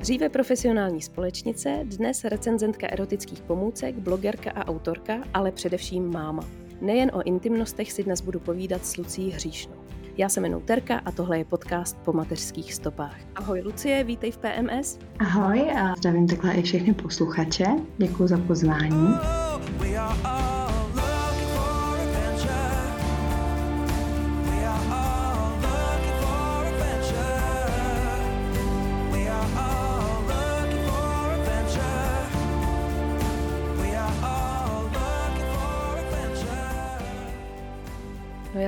Dříve profesionální společnice, dnes recenzentka erotických pomůcek, blogerka a autorka, ale především máma. Nejen o intimnostech si dnes budu povídat s Lucí Hříšnou. Já se jmenuji Terka a tohle je podcast po mateřských stopách. Ahoj Lucie, vítej v PMS. Ahoj a zdravím takhle i všechny posluchače. Děkuji za pozvání. Oh,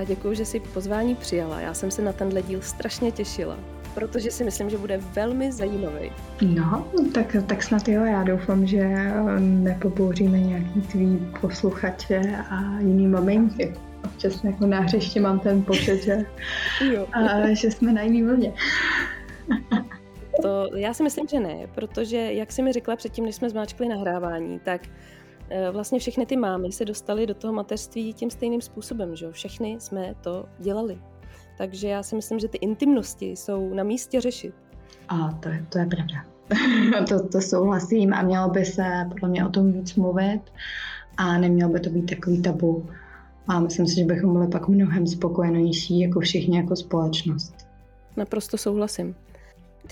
já děkuji, že jsi pozvání přijala. Já jsem se na tenhle díl strašně těšila, protože si myslím, že bude velmi zajímavý. No, tak, tak snad jo, já doufám, že nepopouříme nějaký tvý posluchače a jiný maminky. Občas jako na hřiště mám ten pocit, že, jo. A, že jsme na jiný vlně. To já si myslím, že ne, protože jak jsi mi řekla předtím, než jsme zmáčkli nahrávání, tak Eh, vlastně všechny ty mámy se dostaly do toho mateřství tím stejným způsobem, že Všechny jsme to dělali. Takže já si myslím, že ty intimnosti jsou na místě řešit. A to je, to je pravda. to, to souhlasím a mělo by se podle mě o tom víc mluvit a nemělo by to být takový tabu. A myslím si, že bychom byli pak mnohem spokojenější jako všichni jako společnost. Naprosto souhlasím.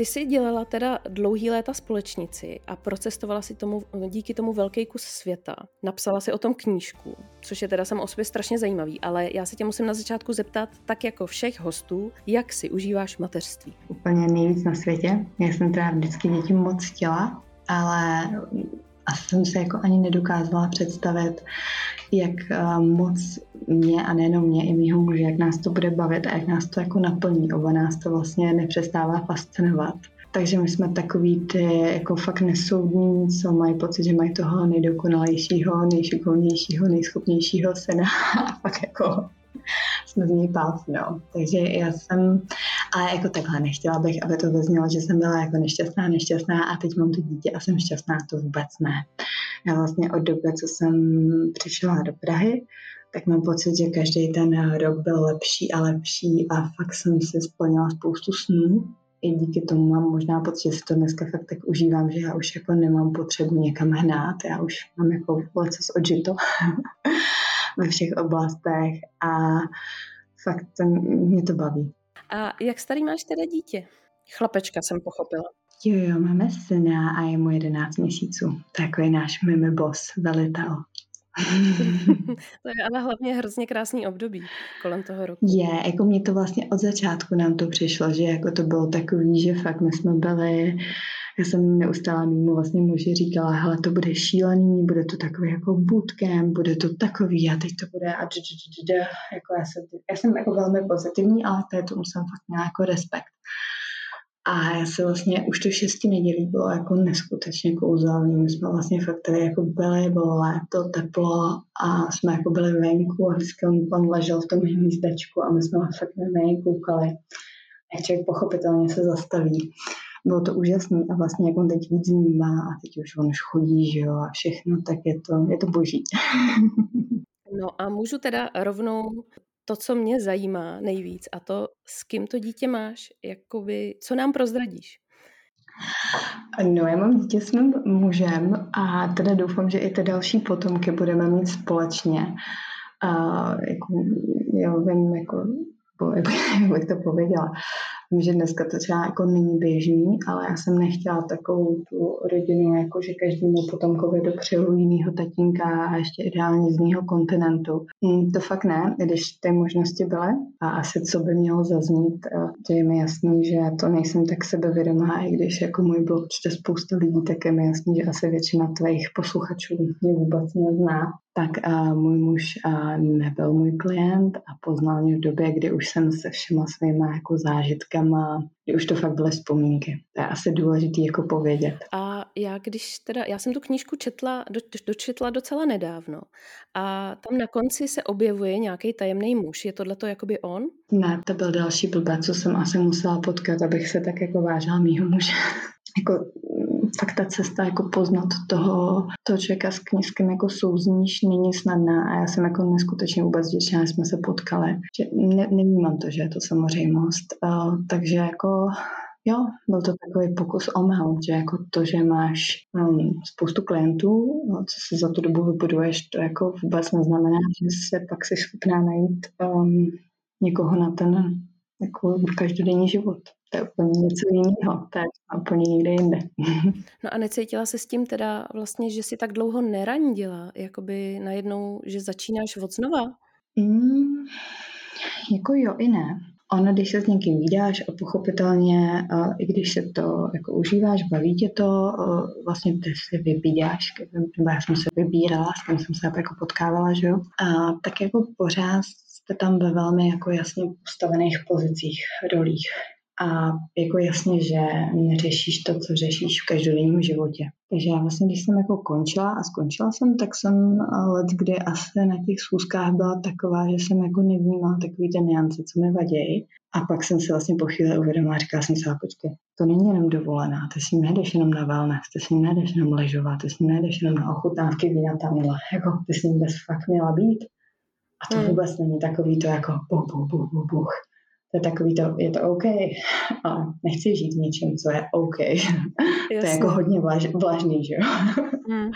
Ty jsi dělala teda dlouhý léta společnici a procestovala si tomu, díky tomu velký kus světa. Napsala si o tom knížku, což je teda samo o sobě strašně zajímavý, ale já se tě musím na začátku zeptat, tak jako všech hostů, jak si užíváš mateřství? Úplně nejvíc na světě. Já jsem teda vždycky děti moc chtěla, ale a jsem se jako ani nedokázala představit, jak uh, moc mě a nejenom mě, i mýho muže, jak nás to bude bavit a jak nás to jako naplní. Oba nás to vlastně nepřestává fascinovat. Takže my jsme takový ty jako fakt nesoudní, co mají pocit, že mají toho nejdokonalejšího, nejšikovnějšího, nejschopnějšího syna a pak jako jsme z něj pálci, no. Takže já jsem, ale jako takhle nechtěla bych, aby to vyznělo, že jsem byla jako nešťastná, nešťastná a teď mám to dítě a jsem šťastná, to vůbec ne. Já vlastně od doby, co jsem přišla do Prahy, tak mám pocit, že každý ten rok byl lepší a lepší a fakt jsem si splnila spoustu snů. I díky tomu mám možná pocit, že si to dneska fakt tak užívám, že já už jako nemám potřebu někam hnát, já už mám jako leco odžito ve všech oblastech a fakt mě to baví. A jak starý máš teda dítě? Chlapečka jsem pochopila. Jo, jo, máme syna a je mu 11 měsíců. Takový náš mimi boss, velitel. To je ale hlavně hrozně krásný období kolem toho roku. Je, jako mě to vlastně od začátku nám to přišlo, že jako to bylo takový, že fakt my jsme byli já jsem neustále mimo vlastně muži říkala, hele, to bude šílený, bude to takový jako bootcamp, bude to takový a teď to bude a jako já, jsem, já jsem jako velmi pozitivní, ale to je tomu jsem fakt měla jako respekt. A já se vlastně už to šesti nedělí bylo jako neskutečně kouzelný. My jsme vlastně fakt tady jako byli, bylo léto, teplo a jsme jako byli venku a vždycky on, on ležel v tom hnízdečku a my jsme fakt na něj koukali. A člověk pochopitelně se zastaví bylo to úžasné a vlastně jak on teď víc vnímá a teď už on už chodí, že jo, a všechno, tak je to, je to boží. No a můžu teda rovnou to, co mě zajímá nejvíc a to, s kým to dítě máš, jakoby, co nám prozradíš? No, já mám dítě s mým mužem a teda doufám, že i ty další potomky budeme mít společně. A jako, já vím, jako, jak bych to pověděla. Vím, že dneska to třeba jako není běžný, ale já jsem nechtěla takovou tu rodinu, jako že každému potomkovi dopřeju jinýho tatínka a ještě ideálně z jiného kontinentu. Hmm, to fakt ne, když ty možnosti byly. A asi co by mělo zaznít, to je mi jasný, že to nejsem tak sebevědomá, i když jako můj byl určitě spousta lidí, tak je mi jasný, že asi většina tvých posluchačů mě vůbec nezná. Tak a můj muž a nebyl můj klient a poznal mě v době, kdy už jsem se všema svýma jako zážitkama, kdy už to fakt byly vzpomínky. To je asi důležité jako povědět. A já když teda, já jsem tu knížku četla, do, dočetla docela nedávno a tam na konci se objevuje nějaký tajemný muž. Je tohle to jakoby on? Ne, to byl další blbec, co jsem asi musela potkat, abych se tak jako vážila mýho muže. jako fakt ta cesta jako poznat toho, toho člověka s knížkem jako souzníš není snadná a já jsem jako neskutečně vůbec vděčná, že jsme se potkali. Že ne, nevnímám to, že je to samozřejmost. Uh, takže jako Jo, byl to takový pokus omyl, že jako to, že máš um, spoustu klientů, no, co si za tu dobu vybuduješ, to jako vůbec neznamená, že se pak si schopná najít um, někoho na ten jako každodenní život. To je úplně něco jiného, to je úplně někde jinde. No a necítila se s tím teda vlastně, že si tak dlouho nerandila, jakoby najednou, že začínáš od znova? Mm, jako jo i ne. Ono, když se s někým vydáš a pochopitelně, i když se to jako užíváš, baví tě to, vlastně ty si vybídáš, nebo já jsem se vybírala, s kým jsem se jako potkávala, že jo, a tak jako pořád jste tam ve velmi jako jasně postavených pozicích, rolích a jako jasně, že neřešíš to, co řešíš v každodenním životě. Takže já vlastně, když jsem jako končila a skončila jsem, tak jsem let, kdy asi na těch schůzkách byla taková, že jsem jako nevnímala takový ten niance, co mi vadějí. A pak jsem si vlastně po chvíli uvědomila a říkala jsem si, počkej, to není jenom dovolená, ty si nejdeš jenom na wellness, ty si nejdeš jenom ležovat, ty si nejdeš jenom na ochutnávky vína tamhle, jako ty si bez fakt měla být. A to hmm. vůbec není takový to jako buch, buch, buch, buch, buch to je takový to, je to OK, ale nechci žít něčím, co je OK. to je jako hodně vlaž, vlažný, že jo. Mm, mm.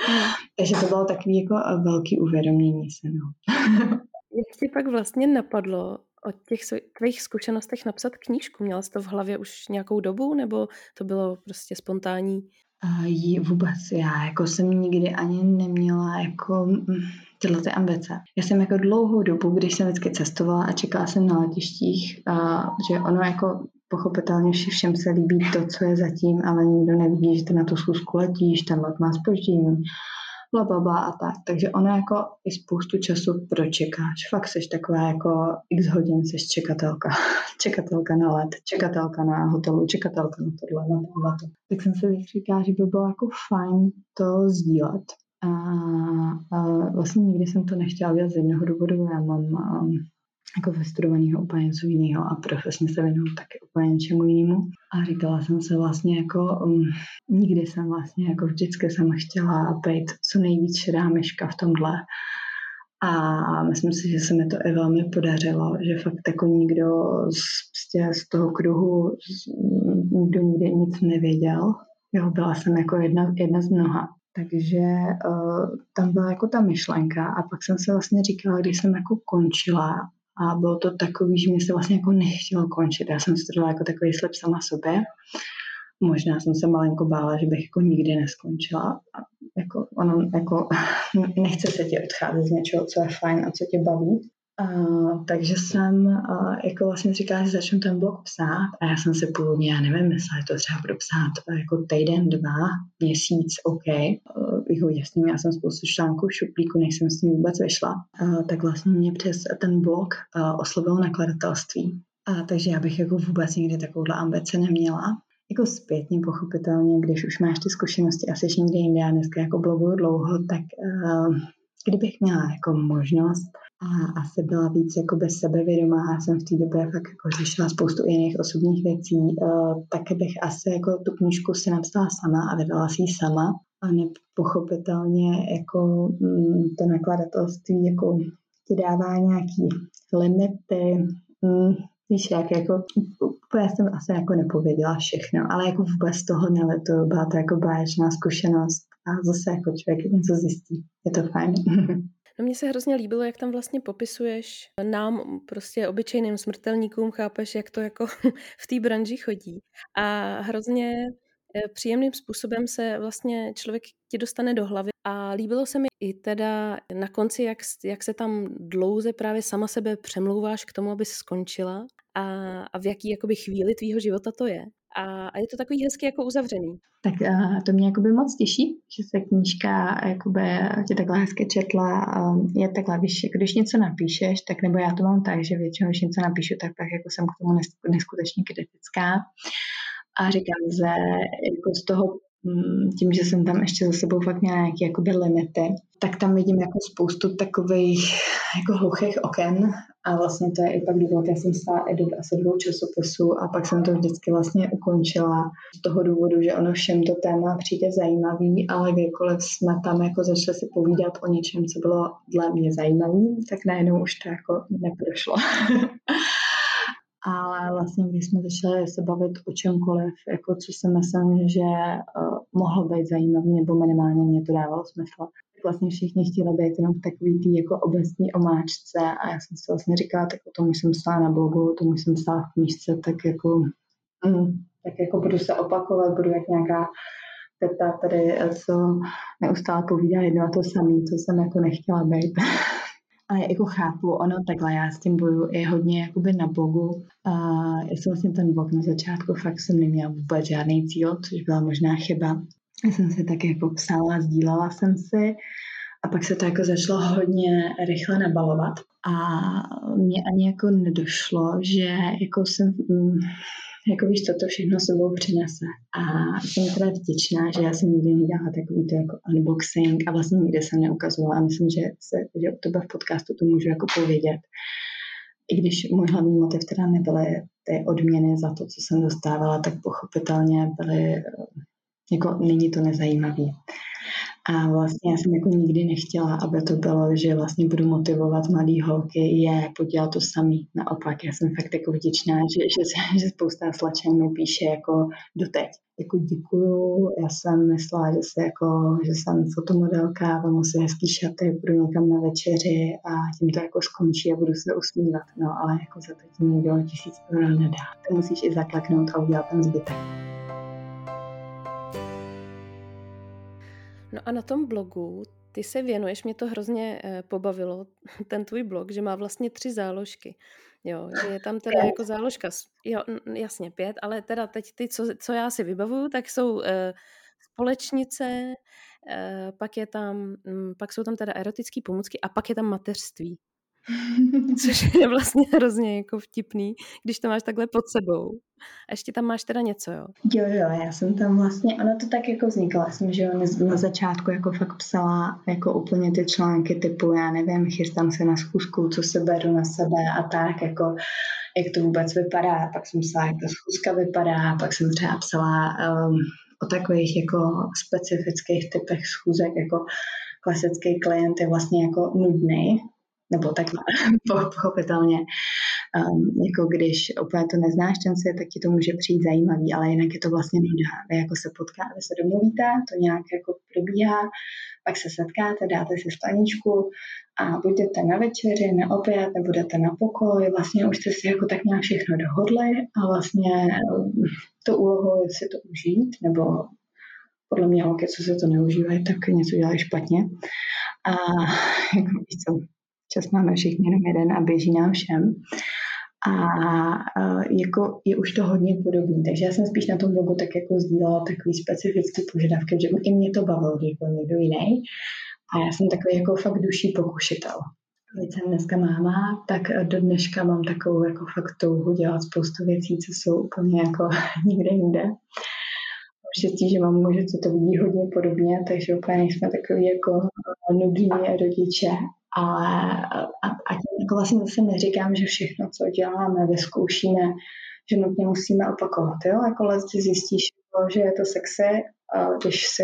Takže to bylo takový jako velký uvědomění se, no. Jak ti pak vlastně napadlo o těch tvých zkušenostech napsat knížku? Měla jsi to v hlavě už nějakou dobu, nebo to bylo prostě spontánní? Uh, vůbec já jako jsem nikdy ani neměla jako mm, tyhle ty ambice. Já jsem jako dlouhou dobu, když jsem vždycky cestovala a čekala jsem na letištích, a, že ono jako pochopitelně všem se líbí to, co je zatím, ale nikdo nevidí, že ty na tu schůzku letíš, ten let má spoždění, bla, bla, a tak. Takže ono jako i spoustu času pročekáš. Fakt jsi taková jako x hodin jsi čekatelka. čekatelka na let, čekatelka na hotelu, čekatelka na tohle, na tohle. Tak jsem si říkala, že by bylo jako fajn to sdílet a, a vlastně nikdy jsem to nechtěla dělat z jednoho důvodu. Já mám um, jako vystudovaného úplně něco jiného a profesně se věnuju taky úplně něčemu jinému. A říkala jsem se vlastně jako, um, nikdy jsem vlastně jako vždycky jsem chtěla být co nejvíc šedá myška v tomhle. A myslím si, že se mi to i velmi podařilo, že fakt jako nikdo z, prostě z toho kruhu, z, nikdo nikdy nic nevěděl. Jo, byla jsem jako jedna, jedna z mnoha. Takže uh, tam byla jako ta myšlenka a pak jsem se vlastně říkala, když jsem jako končila a bylo to takový, že mi se vlastně jako nechtělo končit. Já jsem studovala jako takový slib sama sobě. Možná jsem se malinko bála, že bych jako nikdy neskončila. A jako ono, jako nechce se ti odcházet z něčeho, co je fajn a co tě baví. Takže jsem uh, jako vlastně říkala, že začnu ten blog psát a já jsem si původně, já nevím, myslela, že to třeba budu psát uh, jako týden, dva, měsíc, OK. Uh, jako jasně, já jsem spoustu článků v šuplíku, než jsem s tím vůbec vyšla. Uh, tak vlastně mě přes ten blog uh, oslovilo nakladatelství. Uh, takže já bych jako vůbec nikdy takovouhle ambice neměla. Jako zpětně pochopitelně, když už máš ty zkušenosti a jsi někde jinde, já dneska jako bloguju dlouho, tak uh, kdybych měla jako možnost a asi byla víc jako bez sebevědomá. A jsem v té době fakt jako řešila spoustu jiných osobních věcí, uh, tak bych asi jako tu knížku si napsala sama a vydala si ji sama. A nepochopitelně jako mm, to nakladatelství jako ti dává nějaký limity, mm, víš, jak jako úplně jsem asi jako nepověděla všechno, ale jako vůbec toho neletuju, byla to jako báječná zkušenost. A zase jako člověk něco zjistí. Je to fajn. No mně se hrozně líbilo, jak tam vlastně popisuješ nám, prostě obyčejným smrtelníkům, chápeš, jak to jako v té branži chodí. A hrozně eh, příjemným způsobem se vlastně člověk ti dostane do hlavy. A líbilo se mi i teda na konci, jak, jak se tam dlouze právě sama sebe přemlouváš k tomu, aby skončila a, a v jaký jakoby chvíli tvýho života to je. A, a je to takový hezky jako uzavřený. Tak to mě jakoby moc těší, že se knížka jakoby tě takhle hezky četla. Je takhle, víš, jako když něco napíšeš, tak nebo já to mám tak, že většinou, když něco napíšu, tak pak jako jsem k tomu neskutečně kritická. A říkám, že jako z toho tím, že jsem tam ještě za sebou fakt měla nějaké jakoby limity, tak tam vidím jako spoustu takových jako hluchých oken a vlastně to je i pak důvod, já jsem stála i do asi dvou časopisů a pak jsem to vždycky vlastně ukončila z toho důvodu, že ono všem to téma přijde zajímavý, ale kdykoliv jsme tam jako začali si povídat o něčem, co bylo dle mě zajímavý, tak najednou už to jako neprošlo. ale vlastně když jsme začali se bavit o čemkoliv, jako co si myslím, že uh, mohlo být zajímavý, nebo minimálně mě to dávalo smysl, tak vlastně všichni chtěli být jenom v takový tý jako obecní omáčce a já jsem si vlastně říkala, tak o tom jsem stála na blogu, o tom jsem stála v knížce, tak jako, mm, tak jako budu se opakovat, budu jak nějaká teta tady, co neustále povídá jedno a to samé, co jsem jako nechtěla být. Ale jako chápu, ono takhle, já s tím boju i hodně jakoby na blogu. A já jsem vlastně ten blog na začátku fakt jsem neměla vůbec žádný cíl, což byla možná chyba. Já jsem si tak jako psala, sdílela jsem si a pak se to jako začalo hodně rychle nabalovat. A mě ani jako nedošlo, že jako jsem mm, jako víš, co to všechno sebou přinese. A jsem teda vděčná, že já jsem nikdy nedělala takový to jako unboxing a vlastně nikdy jsem neukazovala. A myslím, že, se, že u tebe v podcastu to můžu jako povědět. I když můj hlavní motiv teda nebyly ty odměny za to, co jsem dostávala, tak pochopitelně byly, jako není to nezajímavý. A vlastně já jsem jako nikdy nechtěla, aby to bylo, že vlastně budu motivovat mladý holky je podělat to samý. Naopak, já jsem fakt jako vděčná, že, že, že spousta slačen mi píše jako doteď. Jako děkuju, já jsem myslela, že, se jako, že jsem fotomodelka, mám si hezký šaty, budu někam na večeři a tím to jako skončí a budu se usmívat. No ale jako za to ti nikdo tisíc eur nedá. To musíš i zakleknout a udělat ten zbytek. No a na tom blogu ty se věnuješ, mě to hrozně eh, pobavilo, ten tvůj blog, že má vlastně tři záložky. Jo, že je tam teda jako záložka, jo, jasně pět, ale teda teď ty, co, co já si vybavuju, tak jsou uh, společnice, uh, pak je tam, um, pak jsou tam teda erotické pomůcky a pak je tam mateřství. Což je vlastně hrozně jako vtipný, když to máš takhle pod sebou. A ještě tam máš teda něco, jo? Jo, jo, já jsem tam vlastně, ono to tak jako vzniklo, já jsem, že jo, na začátku jako fakt psala jako úplně ty články typu, já nevím, chystám se na schůzku, co se beru na sebe a tak, jako jak to vůbec vypadá, pak jsem psala, jak ta schůzka vypadá, pak jsem třeba psala um, o takových jako specifických typech schůzek, jako klasický klient je vlastně jako nudný, nebo tak pochopitelně, um, jako když úplně to neznáš ten svět, tak ti to může přijít zajímavý, ale jinak je to vlastně nuda. Vy jako se potkáte, se domluvíte, to nějak jako probíhá, pak se setkáte, dáte si staničku a budete na večeři, na oběd, nebudete na pokoj, vlastně už jste si jako tak nějak všechno dohodli a vlastně um, to úlohou je si to užít, nebo podle mě holky, co se to neužívají, tak něco dělají špatně. A jako čas máme všichni jenom jeden a běží nám všem. A uh, jako je už to hodně podobné. Takže já jsem spíš na tom blogu tak jako sdílela takový specifický požadavky, že i mě to bavilo, když byl někdo jiný. A já jsem takový jako fakt duší pokušitel. Když jsem dneska máma, tak do dneška mám takovou jako fakt touhu dělat spoustu věcí, co jsou úplně jako nikde jinde. Štěstí, že mám muže, co to vidí hodně podobně, takže úplně nejsme takový jako nudní rodiče, ale a, a tím jako vlastně zase neříkám, že všechno, co děláme, vyzkoušíme, že nutně musíme opakovat. Jo? Jako si zjistíš, jako, že je to sexy, když si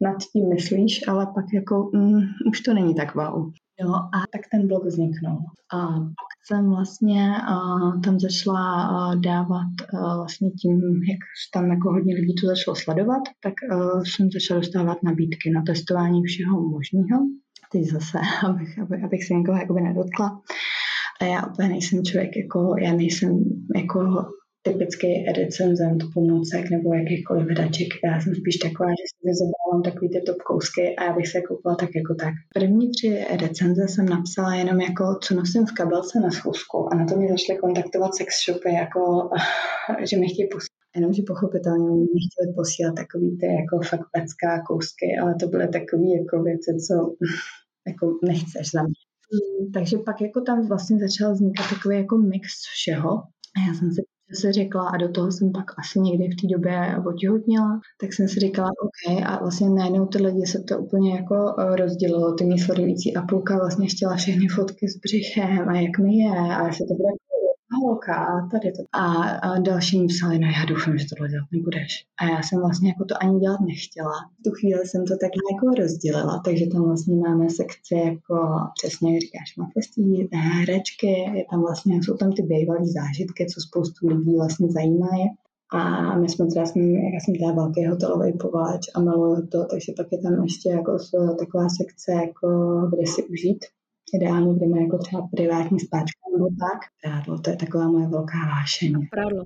nad tím myslíš, ale pak jako mm, už to není tak wow. Jo, a tak ten blog vzniknul. A pak jsem vlastně uh, tam začala uh, dávat uh, vlastně tím, jak tam jako hodně lidí to začalo sledovat, tak uh, jsem začala dostávat nabídky na testování všeho možného teď zase, abych, aby, abych se někoho jakoby nedotkla. A já úplně nejsem člověk, jako já nejsem jako typický recenzent pomůcek nebo jakýchkoliv hraček. Já jsem spíš taková, že si vyzobrávám takový ty top kousky a já bych se koupila tak jako tak. První tři recenze jsem napsala jenom jako, co nosím v kabelce na schůzku a na to mě zašly kontaktovat sex shopy, jako, že mi chtějí pustit. Jenomže pochopitelně oni mě chtěli posílat takový ty jako fakt pecká kousky, ale to byly takové jako věci, co jako nechceš za mě. Mm, takže pak jako tam vlastně začal vznikat takový jako mix všeho. A já jsem si se řekla, a do toho jsem pak asi někdy v té době otěhotněla, tak jsem si říkala, OK, a vlastně najednou ty lidi se to úplně jako eh, rozdělilo, ty mý sledující a půlka vlastně chtěla všechny fotky s břichem a jak mi je a jestli to bude holka a tady to. A, a další mi psali, no já doufám, že tohle dělat nebudeš. A já jsem vlastně jako to ani dělat nechtěla. V tu chvíli jsem to takhle jako rozdělila, takže tam vlastně máme sekci jako přesně jak říkáš, mateřství, herečky, je tam vlastně, jsou tam ty bývalé zážitky, co spoustu lidí vlastně zajímají. A my jsme teda, jsem, já jsem teda velký hotelový povalač a miluju to, takže pak je tam ještě jako taková sekce, jako kde si užít ideálně, kde má jako třeba privátní spáčka nebo tak. Prádlo, to je taková moje velká vášeň. Prádlo.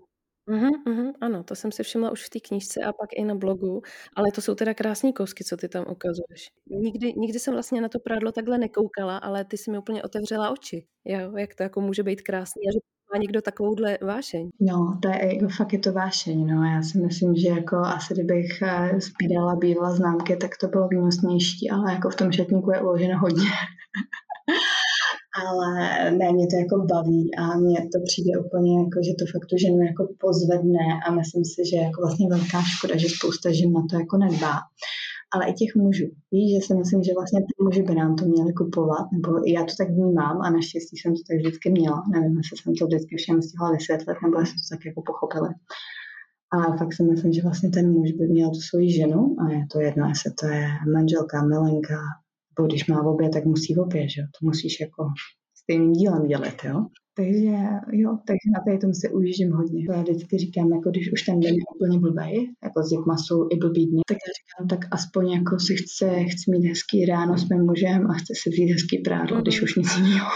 Uhum, uhum, ano, to jsem si všimla už v té knížce a pak i na blogu, ale to jsou teda krásné kousky, co ty tam ukazuješ. Nikdy, nikdy jsem vlastně na to prádlo takhle nekoukala, ale ty si mi úplně otevřela oči, jo, jak to jako může být krásný a že má někdo takovouhle vášeň. No, to je jako fakt je to vášeň, no. Já si myslím, že jako asi kdybych spídala eh, bývala známky, tak to bylo výnosnější, ale jako v tom šatníku je uloženo hodně. ale ne, mě to jako baví a mně to přijde úplně jako, že to fakt tu ženu jako pozvedne a myslím si, že je jako vlastně velká škoda, že spousta žen na to jako nedbá. Ale i těch mužů. Víš, že si myslím, že vlastně ty muži by nám to měli kupovat, nebo já to tak vnímám a naštěstí jsem to tak vždycky měla. Nevím, jestli jsem to vždycky všem stihla vysvětlit, nebo jestli to tak jako pochopili. A fakt si myslím, že vlastně ten muž by měl tu svoji ženu, a je to jedno, jestli to je manželka, milenka, nebo když má obě, tak musí obě, že jo? To musíš jako stejným dílem dělat, jo? Takže jo, takže na tady tomu se užijím hodně. Já vždycky říkám, jako když už ten den je úplně blbý, jako s dětma jsou i blbý dny, tak já říkám, tak aspoň jako si chce, chci mít hezký ráno s mým mužem a chce si vzít hezký prádlo, mm-hmm. když už nic jiného.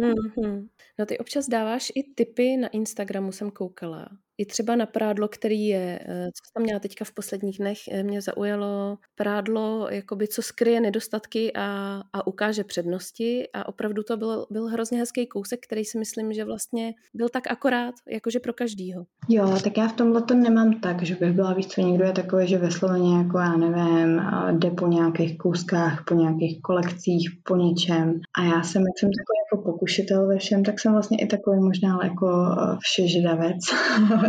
mm-hmm. No ty občas dáváš i tipy na Instagramu, jsem koukala i třeba na prádlo, který je, eh, co jsem měla teďka v posledních dnech, eh, mě zaujalo prádlo, jakoby co skryje nedostatky a, a ukáže přednosti a opravdu to byl, byl hrozně hezký kousek, který si myslím, že vlastně byl tak akorát, jakože pro každýho. Jo, tak já v tomhle to nemám tak, že bych byla víc, co někdo je takový, že vysloveně jako já nevím, jde po nějakých kouskách, po nějakých kolekcích, po něčem a já jsem, jak jsem takový jako pokušitel ve všem, tak jsem vlastně i takový možná jako eh, všežidavec.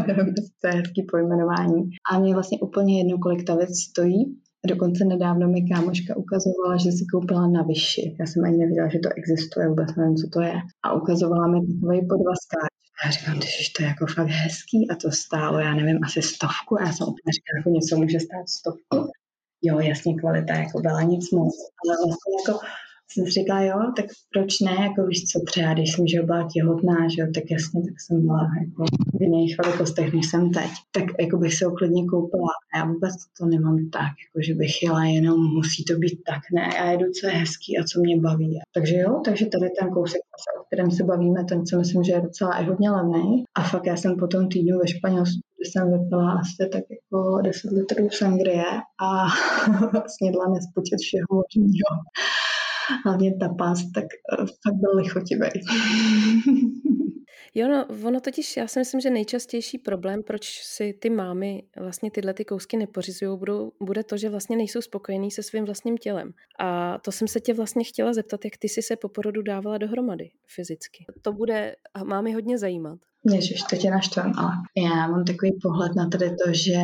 to je hezký pojmenování. A mě vlastně úplně jedno, kolik ta věc stojí. Dokonce nedávno mi kámoška ukazovala, že si koupila na vyši. Já jsem ani nevěděla, že to existuje, vůbec nevím, co to je. A ukazovala mi takový podvazkáč. A já říkám, že to je jako fakt hezký a to stálo, já nevím, asi stovku. Já jsem úplně říkala, jako něco může stát stovku. Jo, jasně, kvalita jako byla nic moc, ale vlastně jako jsem si říkala, jo, tak proč ne, jako víš co, třeba když jsem že byla těhotná, že jo, tak jasně, tak jsem byla jako v jiných velikostech, než jsem teď, tak jako bych se uklidně koupila. A já vůbec to nemám tak, jako že bych jela jenom, musí to být tak, ne, já jedu, co je hezký a co mě baví. Takže jo, takže tady ten kousek, o kterém se bavíme, ten si myslím, že je docela i hodně levný. A fakt já jsem po tom týdnu ve Španělsku jsem vypila asi tak jako 10 litrů sangrie a snědla nespočet všeho možného hlavně tapas, tak eh, fakt byl lichotivý. Jo, no, ono totiž, já si myslím, že nejčastější problém, proč si ty mámy vlastně tyhle ty kousky nepořizují, bude to, že vlastně nejsou spokojení se svým vlastním tělem. A to jsem se tě vlastně chtěla zeptat, jak ty jsi se po porodu dávala dohromady fyzicky. To bude mámy hodně zajímat. Ježiš, to tě naštvám, ale já mám takový pohled na tady to, že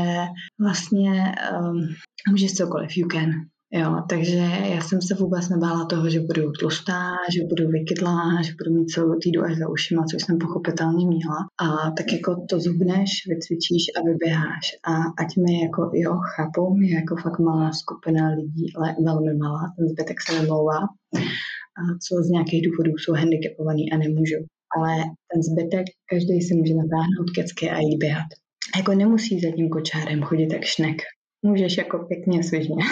vlastně um, můžeš cokoliv, you can. Jo, takže já jsem se vůbec nebála toho, že budu tlustá, že budu vykydlá, že budu mít celou týdu až za ušima, což jsem pochopitelně měla. A tak jako to zubneš, vycvičíš a vyběháš. A ať mi jako, jo, chápu, mě jako fakt malá skupina lidí, ale velmi malá, ten zbytek se nemlouvá, a co z nějakých důvodů jsou handicapovaný a nemůžu. Ale ten zbytek, každý si může natáhnout kecky a jít běhat. A jako nemusí za tím kočárem chodit jak šnek. Můžeš jako pěkně svižně.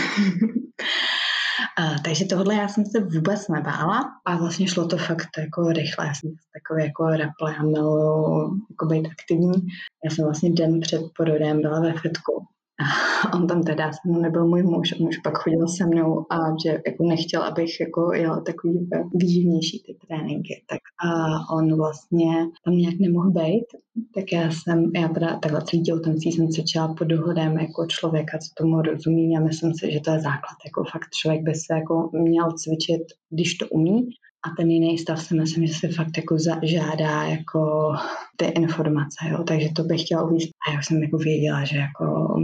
A, takže tohle já jsem se vůbec nebála a vlastně šlo to fakt jako rychle. Já jsem takový jako rapple, já miluju jako být aktivní. Já jsem vlastně den před porodem byla ve fitku A on tam teda se mnou nebyl můj muž, on už pak chodil se mnou a že jako nechtěl, abych jako jela takový výživnější ty tréninky. Tak a on vlastně tam nějak nemohl být, tak já jsem, já teda takhle celý těhotenství jsem cvičila pod dohodem jako člověka, co tomu rozumí a myslím si, že to je základ. Jako fakt člověk by se jako měl cvičit, když to umí a ten jiný stav si myslím, že se fakt jako žádá jako ty informace, jo. Takže to bych chtěla uvíct. A já jsem jako věděla, že jako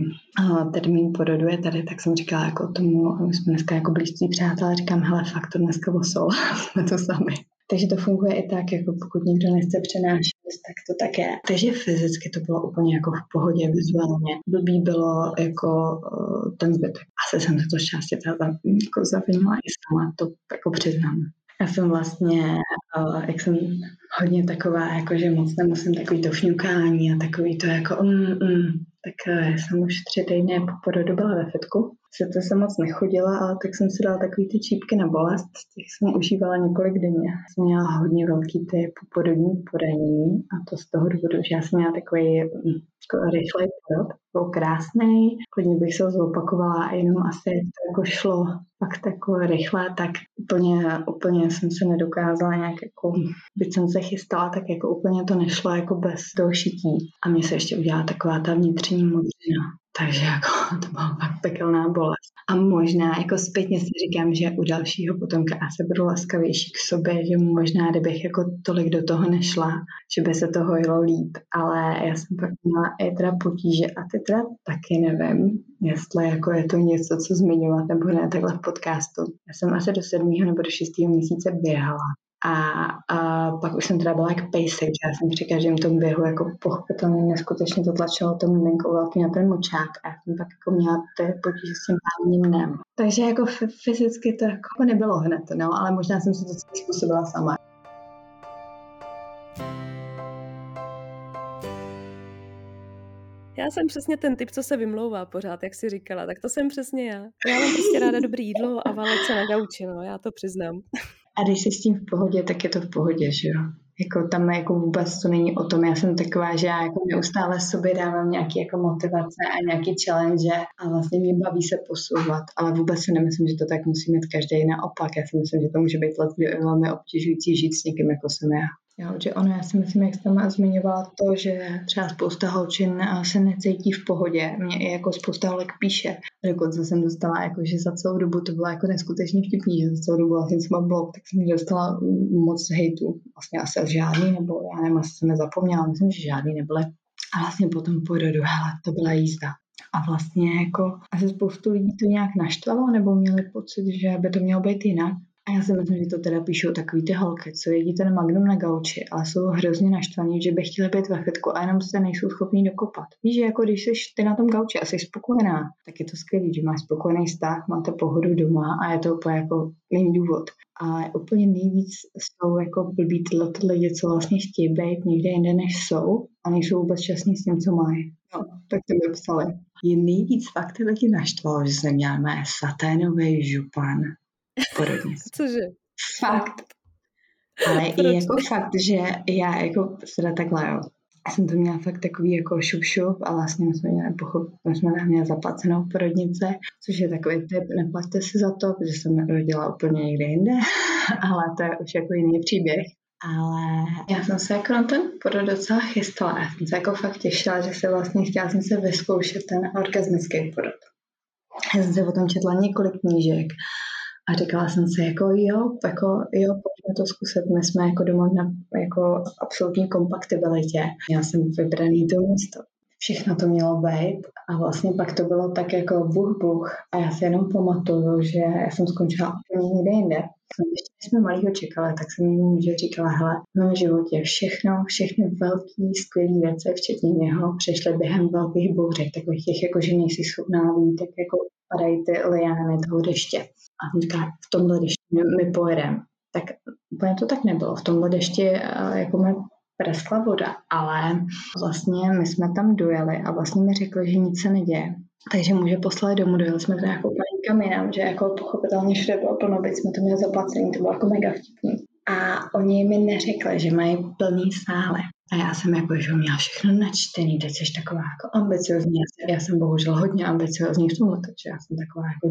termín porodu je tady, tak jsem říkala jako tomu, my jsme dneska jako blízcí přátelé, říkám, hele, fakt to dneska osol, jsme to sami. Takže to funguje i tak, jako pokud někdo nechce přenášet, tak to tak je. Takže fyzicky to bylo úplně jako v pohodě vizuálně. Blbý bylo jako uh, ten zbytek. Asi jsem se to šťastě jako zavinila i sama, to jako přiznám. Já jsem vlastně, eh, jak jsem hodně taková, jako že moc nemusím takový to fňukání a takový to jako mm, mm, tak eh, jsem už tři týdny po porodu byla ve fitku. to jsem moc nechodila, ale tak jsem si dala takový ty čípky na bolest, těch jsem užívala několik denně. Jsem měla hodně velký ty poporodní poranění a to z toho důvodu, že já jsem měla takový rychlej porod, byl krásný, klidně bych se ho zopakovala, jenom asi to jako šlo fakt jako rychle, tak úplně, úplně jsem se nedokázala nějak jako, byť jsem se chystala, tak jako úplně to nešlo jako bez toho šití. A mě se ještě udělala taková ta vnitřní modřina. Takže jako to byla fakt pekelná bolest. A možná jako zpětně si říkám, že u dalšího potomka asi budu laskavější k sobě, že možná kdybych jako tolik do toho nešla, že by se to hojilo líp. Ale já jsem pak měla i teda potíže a ty teda taky nevím, jestli jako je to něco, co zmiňovat nebo ne takhle v podcastu. Já jsem asi do sedmého nebo do šestého měsíce běhala a, a pak už jsem teda byla jak pejsek, že já jsem při každém tom běhu jako pochopitelně neskutečně to tlačilo to miminko velký na ten močák a já jsem pak jako měla ty potíže s tím pálním dnem. Takže jako fyzicky to jako nebylo hned, no, ale možná jsem si to celý způsobila sama. Já jsem přesně ten typ, co se vymlouvá pořád, jak si říkala. Tak to jsem přesně já. Já mám prostě ráda dobrý jídlo a válet se na gauči, no, já to přiznám. A když jsi s tím v pohodě, tak je to v pohodě, že jo? Jako tam jako vůbec to není o tom, já jsem taková, že já jako neustále sobě dávám nějaké jako motivace a nějaký challenge a vlastně mě baví se posouvat, ale vůbec si nemyslím, že to tak musí mít každý naopak. Já si myslím, že to může být velmi obtěžující žít s někým, jako jsem já. Jo, že ono, já si myslím, jak jsem zmiňovala to, že třeba spousta holčin se necítí v pohodě. Mě i jako spousta holek píše. Dokonce jsem dostala, jako, že za celou dobu to bylo jako neskutečně vtipný, že za celou dobu vlastně jsem blog, tak jsem dostala moc hejtu. Vlastně asi žádný, nebo já nevím, asi jsem nezapomněla, myslím, že žádný nebyly. A vlastně potom porodu, hele, to byla jízda. A vlastně jako asi spoustu lidí to nějak naštvalo, nebo měli pocit, že by to mělo být jinak. A já si myslím, že to teda píšou takový ty holky, co jedí ten magnum na gauči, ale jsou hrozně naštvaní, že by chtěli být ve fitku a jenom se nejsou schopní dokopat. Víš, že jako když jsi ty na tom gauči a jsi spokojená, tak je to skvělé, že máš spokojený vztah, máte pohodu doma a je to úplně jako není důvod. A úplně nejvíc jsou jako blbý tyhle lidi, co vlastně chtějí být někde jinde, než jsou a nejsou vůbec šťastní s tím, co mají. No, tak to mi psali. Je nejvíc fakt ty lidi naštvalo, že jsem měla mé saténový župan porodnici. Cože? Fakt. Ale i jako fakt, že já jako teda takhle, jo. Jsem to měla fakt takový jako šup šup a vlastně my jsme měli pochop, my jsme měli zaplacenou porodnice, což je takový typ, neplaťte si za to, protože jsem rodila úplně někde jinde, ale to je už jako jiný příběh. Ale já jsem se jako na ten porod docela chystala. Já jsem se jako fakt těšila, že se vlastně chtěla jsem se vyzkoušet ten orgasmický porod. Já jsem se o tom četla několik knížek a říkala jsem si, jako jo, jako jo, pojďme to zkusit. My jsme jako doma na jako absolutní kompaktibilitě. Já jsem vybraný to místo. Všechno to mělo být a vlastně pak to bylo tak jako buch buch a já si jenom pamatuju, že já jsem skončila úplně někde jinde. Ještě když jsme malýho čekali, tak jsem mu že říkala, hele, v mém životě všechno, všechny velké, skvělé věci, včetně něho, přešly během velkých bouřek, takových těch, jako že nejsi schopná vít, tak jako padají ty liány toho deště a on říká, v tomhle dešti my pojedeme. Tak úplně to tak nebylo. V tomhle dešti eh, jako mi preskla voda, ale vlastně my jsme tam dojeli a vlastně mi řekli, že nic se neděje. Takže může poslat domů, dojeli jsme teda jako paníkami jinam, že jako pochopitelně všude bylo plno, byť jsme to měli zaplacený, to bylo jako mega vtipný. A oni mi neřekli, že mají plný sále. A já jsem jako, že měla všechno načtený, teď jsi taková jako ambiciozní. Já jsem bohužel hodně ambiciozní v tomhle, takže já jsem taková jako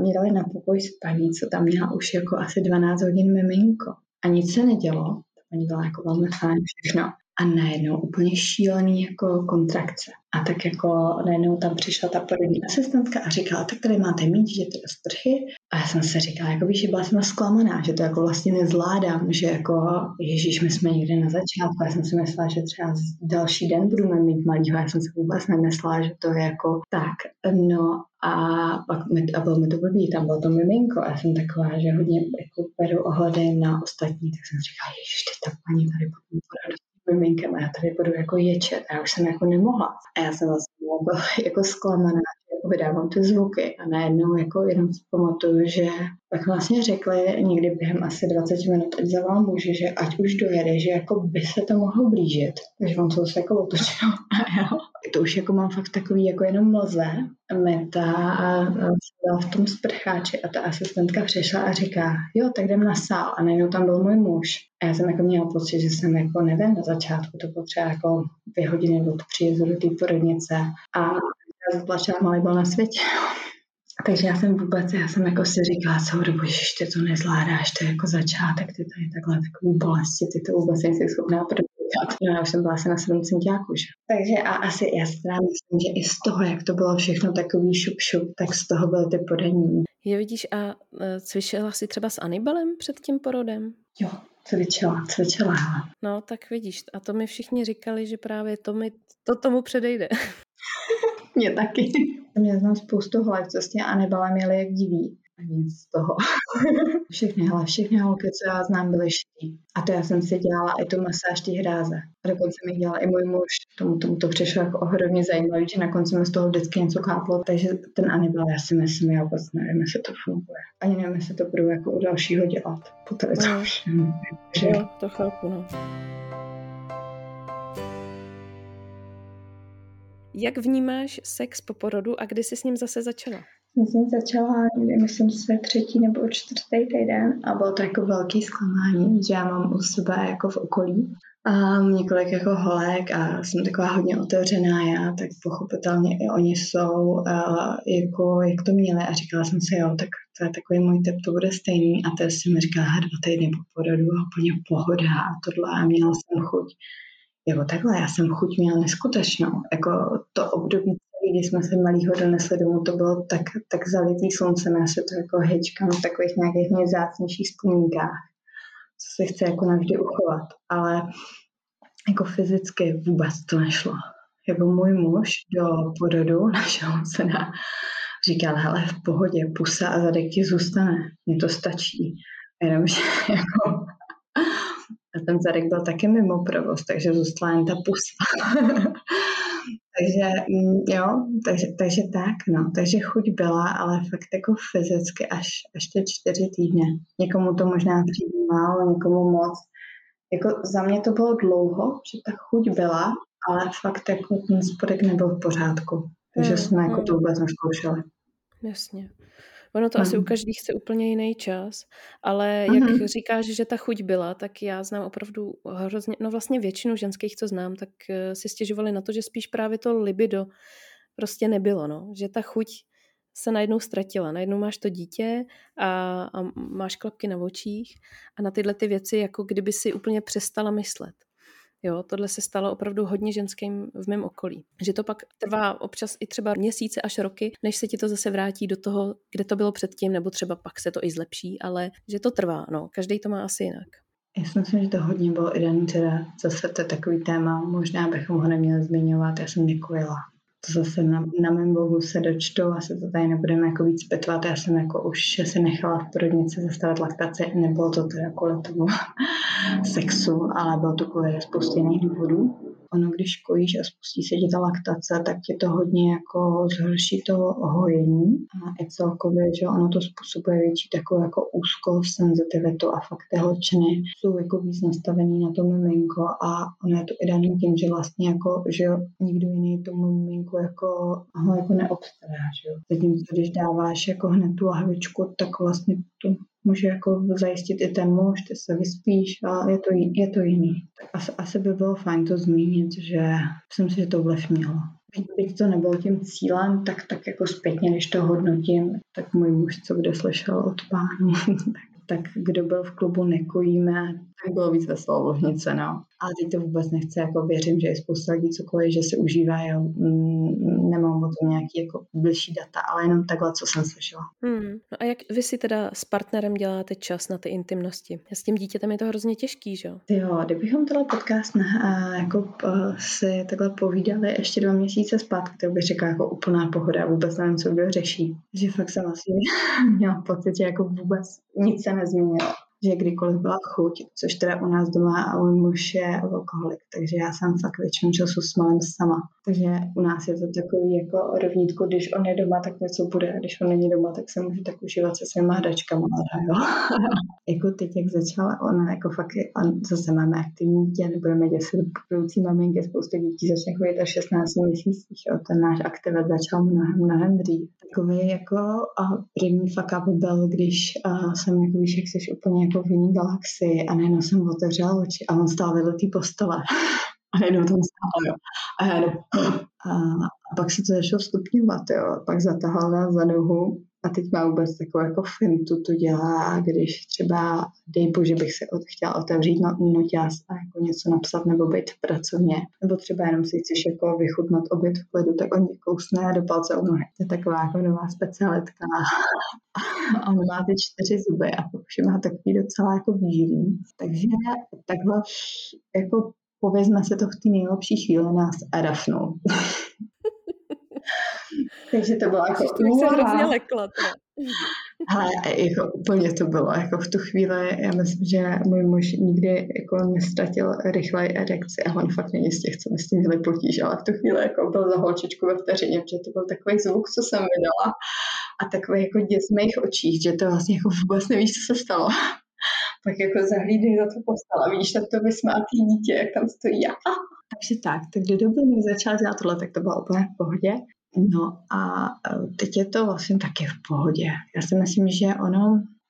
Mě dali na pokoj spaní, co tam měla už jako asi 12 hodin miminko. A nic se nedělo. Paní byla jako velmi fajn všechno a najednou úplně šílený jako kontrakce. A tak jako najednou tam přišla ta porodní asistentka a říkala, tak tady máte mít, že to sprchy. A já jsem se říkala, jako víš, že byla jsem zklamaná, že to jako vlastně nezvládám, že jako Ježíš, my jsme někde na začátku. Já jsem si myslela, že třeba další den budeme mít malýho. Já jsem si vůbec nemyslela, že to je jako tak. No a pak mi, a bylo mi to blbý, tam bylo to miminko a já jsem taková, že hodně jako beru ohledy na ostatní, tak jsem říkala, ježiš, ty ta paní tady potom miminkem a já tady budu jako ječet já už jsem jako nemohla. A já jsem vlastně byla jako zklamaná, jako vydávám ty zvuky a najednou jako jenom si pamatuju, že pak vlastně řekli někdy během asi 20 minut, ať zavolám muži, že ať už dojede, že jako by se to mohlo blížit. Takže on se jako otočil a já to už jako mám fakt takový jako jenom mlze, meta a byla v tom sprcháči a ta asistentka přišla a říká, jo, tak jdem na sál a najednou tam byl můj muž. A já jsem jako měla pocit, že jsem jako nevím, na začátku to bylo třeba jako dvě hodiny od příjezdu do té porodnice a já zaplačila, malý byl na světě. Takže já jsem vůbec, já jsem jako si říkala celou dobu, že ty to nezvládáš, to je jako začátek, ty tady takhle takový bolesti, ty to vůbec nejsi schopná podepsat. No, já už jsem byla asi na sedm centiáků, že? Takže a asi já si myslím, že i z toho, jak to bylo všechno takový šup šup, tak z toho byly ty podení. Je vidíš a e, cvičila jsi třeba s Anibalem před tím porodem? Jo, cvičila, cvičila. No, tak vidíš, a to mi všichni říkali, že právě to, mi, to tomu předejde. Mě taky. Mě znám spoustu holek, co s tím Anibala měli jak diví. A nic z toho. všechny, hele, všechny holky, co já znám, byly šitý. A to já jsem si dělala i tu masáž té hráze. A dokonce mi dělala i můj muž. Tomu, tomu to přišlo jako ohromně zajímavé, že na konci mi z toho vždycky něco káplo. Takže ten Anibal, já si myslím, já vůbec nevím, jestli to funguje. Ani nevím, jestli to budu jako u dalšího dělat. Po no. Jo, to chápu, no. Jak vnímáš sex po porodu a kdy jsi s ním zase začala? Já jsem začala, myslím, své třetí nebo čtvrtý týden a bylo to jako velký zklamání, že já mám u sebe jako v okolí a několik jako holek a jsem taková hodně otevřená já, tak pochopitelně i oni jsou jako, jak to měli a říkala jsem si, jo, tak to je takový můj typ, to bude stejný a teď jsem říkala, dva týdny po porodu a úplně pohoda a tohle a měla jsem chuť jako takhle, já jsem chuť měla neskutečnou. Jako to období, kdy jsme se malýho donesli domů, to bylo tak, tak zalitý sluncem, já se to jako hečkám v takových nějakých nejzácnějších vzpomínkách, co se chce jako navždy uchovat. Ale jako fyzicky vůbec to nešlo. Jako můj muž do porodu našeho syna říkal, hele, v pohodě, pusa a zadek ti zůstane, mně to stačí. Jenomže jako a ten zadek byl taky mimo provoz, takže zůstala jen ta pusa. takže mm, jo, takže, takže tak, no. Takže chuť byla, ale fakt jako fyzicky až, až ty čtyři týdny. Někomu to možná přijde málo, někomu moc. Jako za mě to bylo dlouho, že ta chuť byla, ale fakt jako ten spodek nebyl v pořádku. Takže hmm, jsme jako to hmm. vůbec neskoušeli. Jasně. Ono to mm. asi u každý chce úplně jiný čas, ale jak mm. říkáš, že ta chuť byla, tak já znám opravdu hrozně, no vlastně většinu ženských, co znám, tak eh, si stěžovali na to, že spíš právě to libido prostě nebylo, no. Že ta chuť se najednou ztratila. Najednou máš to dítě a, a máš klapky na očích a na tyhle ty věci jako kdyby si úplně přestala myslet. Jo, tohle se stalo opravdu hodně ženským v mém okolí. Že to pak trvá občas i třeba měsíce až roky, než se ti to zase vrátí do toho, kde to bylo předtím, nebo třeba pak se to i zlepší, ale že to trvá, no, každý to má asi jinak. Já si myslím, že to hodně bylo i daný teda, zase to je takový téma, možná bychom ho neměli zmiňovat, já jsem nekojila to zase na, na mém blogu se dočtou, asi to tady nebudeme jako víc petovat. Já jsem jako už se nechala v porodnici zastavit laktaci, nebylo to teda kvůli tomu sexu, ale bylo to kvůli spoustě jiných důvodů. Ono, když kojíš a spustí se ti ta laktace, tak ti to hodně jako zhorší to hojení. A i celkově, že ono to způsobuje větší takovou jako úzkost, senzitivitu a fakt ty holčiny jsou jako víc nastavený na to miminko. A ono je to i daný tím, že vlastně jako, že nikdo jiný tomu miminku jako ho jako neobstará, že jo. Zatímco když dáváš jako hned tu lahvičku, tak vlastně to může jako zajistit i ten muž, ty se vyspíš, ale je to, je to jiný. Tak asi, asi by bylo fajn to zmínit, že myslím si, že to vlev mělo. Byť to nebylo tím cílem, tak, tak jako zpětně, když to hodnotím, tak můj muž, co kde slyšel od pánů, tak kdo byl v klubu Nekojíme, tak bylo víc veselou lohnice, no. Ale teď to vůbec nechce, jako věřím, že je spousta lidí cokoliv, že se užívají, mm, nemám o tom nějaký jako blížší data, ale jenom takhle, co jsem slyšela. Hmm. No a jak vy si teda s partnerem děláte čas na ty intimnosti? S tím dítětem je to hrozně těžký, že jo? Jo, kdybychom tenhle podcast na, a, jako uh, si takhle povídali ještě dva měsíce zpátky, to bych řekla jako úplná pohoda, vůbec nevím, co kdo řeší. Že fakt jsem asi měla pocit, že jako vůbec nic se nezměnilo že kdykoliv byla chuť, což teda u nás doma a můj muž je alkoholik, takže já jsem fakt většinu času s malým sama. Takže u nás je to takový jako rovnítko, když on je doma, tak něco bude, a když on není doma, tak se může tak užívat se svýma hračkama. Jo. jako teď, jak začala ona, jako fakt, a zase máme aktivní dítě, nebudeme děsit budoucí maminky, spoustu dětí začne chodit až 16 měsících, jo. ten náš aktivit začal mnohem, mnohem dřív. Takový jako a první fuck up byl, když a, jsem, jako víš, jak jsi úplně jako v jiný galaxii a najednou jsem otevřela oči a on stál vedle té postele. A najednou tam stál, jo. A já jenom, a, a pak se to začalo stupňovat, jo. Pak zatahal nás za nohu a teď má vůbec takovou jako fintu, to dělá, když třeba, dej bože, bych se od, chtěla otevřít no, noťaz a jako něco napsat nebo být v pracovně, nebo třeba jenom si chceš jako vychutnat oběd v klidu, tak on kousne a do palce u nohy. To je taková jako nová specialitka. A on má ty čtyři zuby a už má takový docela jako výživný. Takže takhle jako povězme se to v té nejlepší chvíli nás arafnou. Takže to bylo jako... To se hrozně lekla. Ale jako úplně to bylo, jako v tu chvíli, já myslím, že můj muž nikdy jako nestratil rychle erekci a on fakt není z těch, co by s tím měli potíž, ale v tu chvíli jako byl za holčičku ve vteřině, protože to byl takový zvuk, co jsem vydala a takový jako děs v mých očích, že to vlastně jako vůbec nevíš, co se stalo. Pak jako zahlídej za tu postel a vidíš tam to vysmátý dítě, jak tam stojí. A, takže tak, tak do doby, než začal dělat tohle, tak to bylo úplně v pohodě. No a e, teď je to vlastně taky v pohodě. Já si myslím, že ono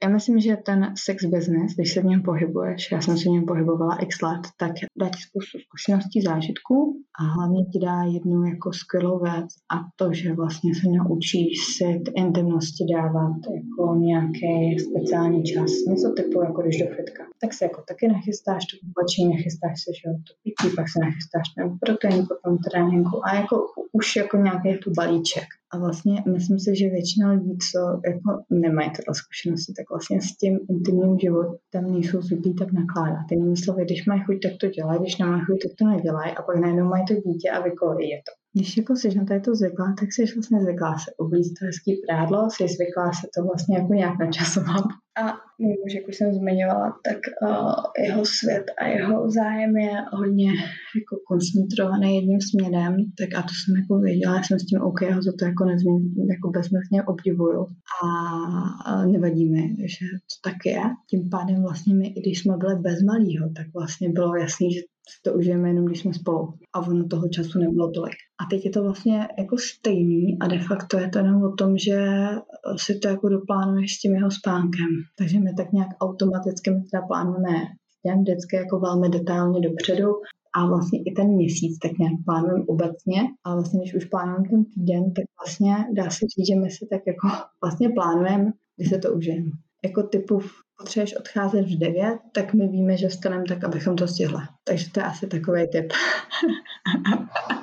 já myslím, že ten sex business, když se v něm pohybuješ, já jsem se v něm pohybovala x let, tak dá ti spoustu zkušeností, zážitků a hlavně ti dá jednu jako skvělou věc a to, že vlastně se naučíš si ty intimnosti dávat jako nějaký speciální čas, něco typu jako když do fitka. Tak se jako taky nachystáš to oblečení, nachystáš se, že to pití, pak se nachystáš ten protein po tom tréninku a jako už jako nějaký tu balíček. A vlastně myslím si, že většina lidí, co jako nemají tyhle zkušenosti, tak vlastně s tím intimním životem nejsou zvyklí tak nakládat. Jinými slovy, když mají chuť, tak to dělají, když nemají chuť, tak to nedělají a pak najednou mají to dítě a vykolejí je to. Když jako jsi na to zvyklá, tak jsi vlastně zvyklá se oblíct to hezký prádlo, jsi zvyklá se to vlastně jako nějak načasovat. A už, jak už jsem zmiňovala, tak uh, jeho svět a jeho zájem je hodně jako koncentrovaný jedním směrem, tak a to jsem jako věděla, jsem s tím OK, ho za to jako nezmín, jako bezmezně obdivuju. A, a nevadí mi, že to tak je. Tím pádem vlastně my, i když jsme byli bez malýho, tak vlastně bylo jasný, že si to užijeme jenom, když jsme spolu. A ono toho času nebylo tolik. A teď je to vlastně jako stejný a de facto je to jenom o tom, že si to jako doplánuješ s tím jeho spánkem. Takže my tak nějak automaticky my teda plánujeme den vždycky jako velmi detailně dopředu a vlastně i ten měsíc tak nějak plánujeme obecně a vlastně když už plánujeme ten týden, tak vlastně dá se říct, že my si tak jako vlastně plánujeme, kdy se to užijeme. Jako typu potřebuješ odcházet v 9, tak my víme, že staneme tak, abychom to stihli. Takže to je asi takový tip.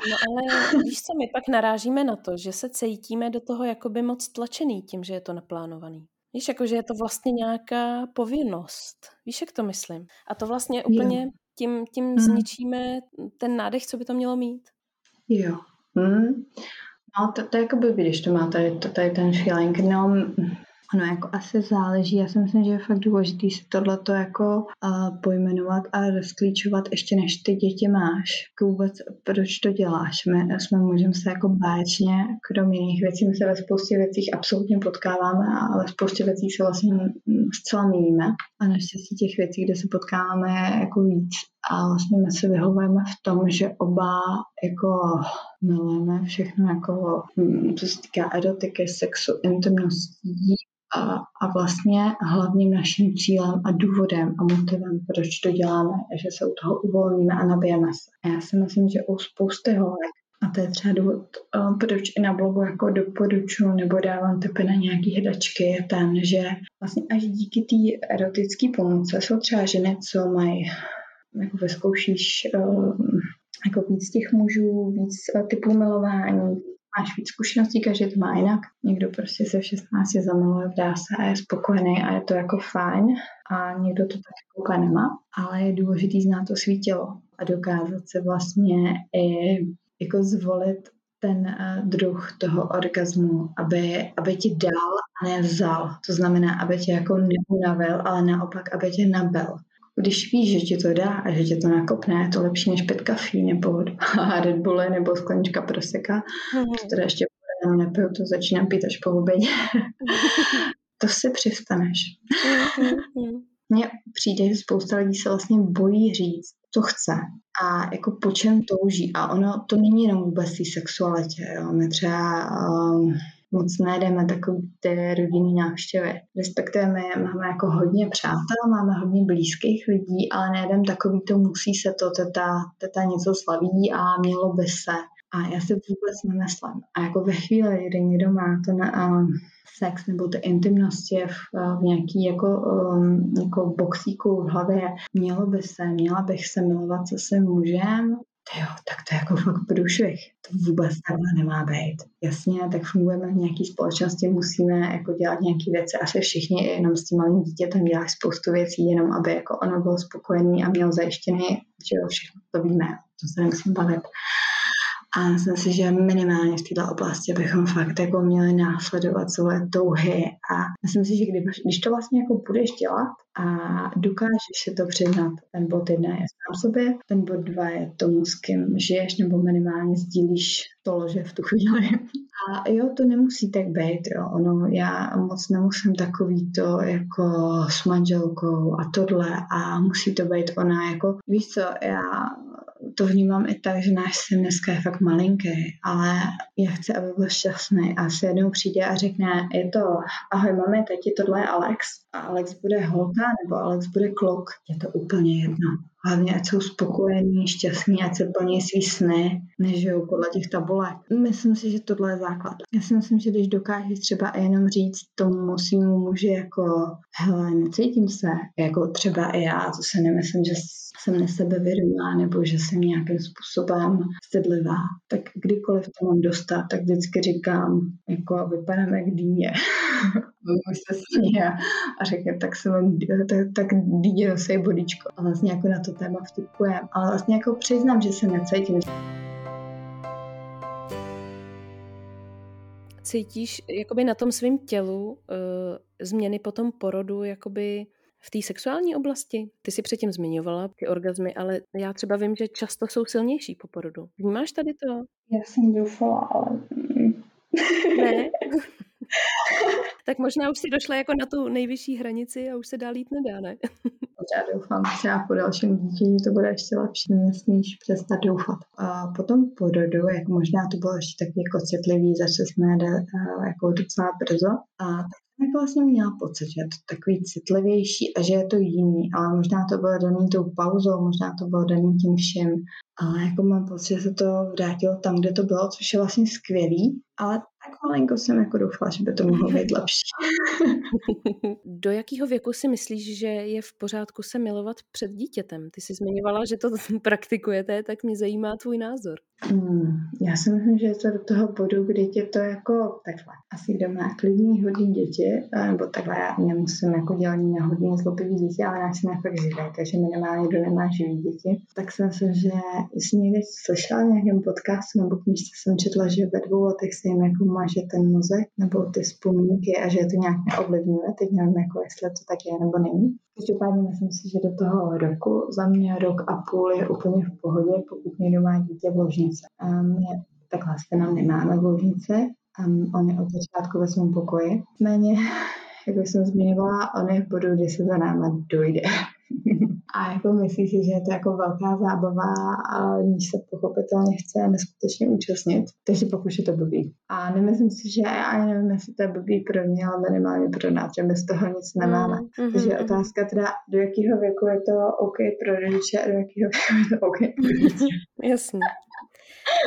no ale víš co, my pak narážíme na to, že se cítíme do toho jakoby moc tlačený tím, že je to naplánovaný. Víš, jako, že je to vlastně nějaká povinnost. Víš, jak to myslím? A to vlastně úplně tím, tím hmm. zničíme ten nádech, co by to mělo mít. Jo. Hmm. No, to, to je jako by, když to má tady, to, tady ten feeling. No, Ono jako asi záleží, já si myslím, že je fakt důležité si tohleto jako uh, pojmenovat a rozklíčovat ještě než ty děti máš. Jako vůbec proč to děláš? My jsme můžeme se jako báječně, krom jiných věcí, my se ve spoustě věcích absolutně potkáváme a ve spoustě věcí se vlastně zcela míníme. A naštěstí těch věcí, kde se potkáváme, je jako víc. A vlastně my se vyhovujeme v tom, že oba jako milujeme všechno jako, co se týká erotiky, sexu, intimností, A, a vlastně hlavním naším cílem a důvodem a motivem, proč to děláme, je, že se u toho uvolníme a nabijeme se. A já si myslím, že u spousty holek a to je třeba důvod, proč i na blogu jako doporučuji nebo dávám typy na nějaké hledačky, je ten, že vlastně až díky té erotické pomoci jsou třeba ženy, co mají, jako vyzkoušíš jako víc těch mužů, víc typů milování, máš víc zkušeností, každý to má jinak. Někdo prostě se v 16 zamiluje, vdá se a je spokojený a je to jako fajn a někdo to tak jako úplně nemá. Ale je důležitý znát to svý tělo a dokázat se vlastně i jako zvolit ten uh, druh toho orgazmu, aby, aby ti dal a ne vzal. To znamená, aby tě jako neunavil, ale naopak, aby tě nabil. Když víš, že ti to dá a že tě to nakopne, je to lepší než pět kafí nebo Red Bulli nebo sklenička proseka, mm-hmm. které ještě nepiju, to začínám pít až po obědě. to si přistaneš. Mm-hmm. Mně přijde, že spousta lidí se vlastně bojí říct, co chce a jako po čem touží. A ono to není jenom vůbec té sexualitě. Jo. My třeba um, moc nejdeme takový ty rodinný návštěvy. Respektive my máme jako hodně přátel, máme hodně blízkých lidí, ale nejdem takový to musí se to, teta, teta něco slaví a mělo by se. A já si vůbec nemyslím. A jako ve chvíli, kdy někdo má ten uh, sex nebo ty intimnosti v, v nějaký jako, um, jako boxíku v hlavě, mělo by se, měla bych se milovat se svým mužem, jo, tak to je jako fakt průšvih. To vůbec takhle nemá být. Jasně, tak fungujeme v nějaké společnosti, musíme jako dělat nějaké věci. Asi všichni jenom s tím malým dítětem dělají spoustu věcí, jenom aby jako ono bylo spokojený a mělo zajištěný, že jo, všechno to víme, to se nemusím bavit. A myslím si, že minimálně v této oblasti bychom fakt jako měli následovat svoje touhy. A myslím si, že když, když to vlastně jako budeš dělat a dokážeš si to přiznat, ten bod jedna je sám sobě, ten bod dva je tomu, s kým žiješ, nebo minimálně sdílíš to lože v tu chvíli. A jo, to nemusí tak být, jo. Ono, já moc nemusím takový to jako s manželkou a tohle a musí to být ona jako, víš co, já to vnímám i tak, že náš syn dneska je fakt malinký, ale já chci, aby byl šťastný. A se jednou přijde a řekne, je to, ahoj mami, teď tohle je Alex. A Alex bude holka nebo Alex bude kluk, je to úplně jedno. Hlavně, ať jsou spokojení, šťastní, ať se plní svý sny, než žijou podle těch tabulek. Myslím si, že tohle je základ. Já si myslím, že když dokážeš třeba jenom říct tomu svýmu muži jako hele, necítím se, jako třeba i já, to se nemyslím, že jsem nesebevědomá nebo že jsem nějakým způsobem stydlivá, tak kdykoliv to mám dostat, tak vždycky říkám, jako vypadám jak dýně. Můj se směje a řekne, tak se vám, tak, tak nosej bodičko. A vlastně jako na to téma vtipujem. Ale vlastně jako přiznám, že se necítím. Cítíš jakoby na tom svém tělu uh, změny po tom porodu jakoby v té sexuální oblasti? Ty si předtím zmiňovala ty orgazmy, ale já třeba vím, že často jsou silnější po porodu. Vnímáš tady to? Já jsem doufala, ale... ne? tak možná už si došla jako na tu nejvyšší hranici a už se dál jít nedá, ne? Já doufám, že třeba po dalším dítěti to bude ještě lepší, nesmíš přestat doufat. A potom porodu, jak možná to bylo ještě taky jako citlivý, začali jsme jako docela brzo a tak vlastně měla pocit, že je to takový citlivější a že je to jiný, ale možná to bylo daný tou pauzou, možná to bylo daný tím všem, ale jako mám pocit, že se to vrátilo tam, kde to bylo, což je vlastně skvělý, ale tak malinko jsem jako doufala, že by to mohlo být lepší. Do jakého věku si myslíš, že je v pořádku se milovat před dítětem? Ty jsi zmiňovala, že to praktikujete, tak mě zajímá tvůj názor. Hmm, já si myslím, že je to do toho bodu, kdy tě to jako takhle. Asi kdo má klidný hodný děti, nebo takhle já nemusím jako dělat na hodně zlobivý děti, ale já si fakt živé, takže minimálně kdo nemá živý děti. Tak si myslím, že jsi někdy slyšela v nějakém podcastu nebo knížce jsem četla, že ve dvou letech se jim jako maže ten mozek nebo ty vzpomínky a že je to nějak neovlivňuje. Teď nevím, jako jestli to tak je nebo není. Každopádně myslím si, že do toho roku, za mě rok a půl je úplně v pohodě, pokud někdo má dítě v ložnice. A mě takhle se nám nemáme v ložnice, a on je od začátku ve svém pokoji. Méně, jak jsem zmiňovala, on je v bodu, kdy se za náma dojde. a jako myslí si, že je to jako velká zábava a níž se pochopitelně chce neskutečně účastnit. Takže pokud je to blbý. A nemyslím si, že ani nevím, jestli to je blbý pro mě, ale minimálně pro nás, že my z toho nic nemáme. Mm, Takže je otázka teda, do jakého věku je to OK pro rodiče a do jakého věku je to OK pro. Jasně.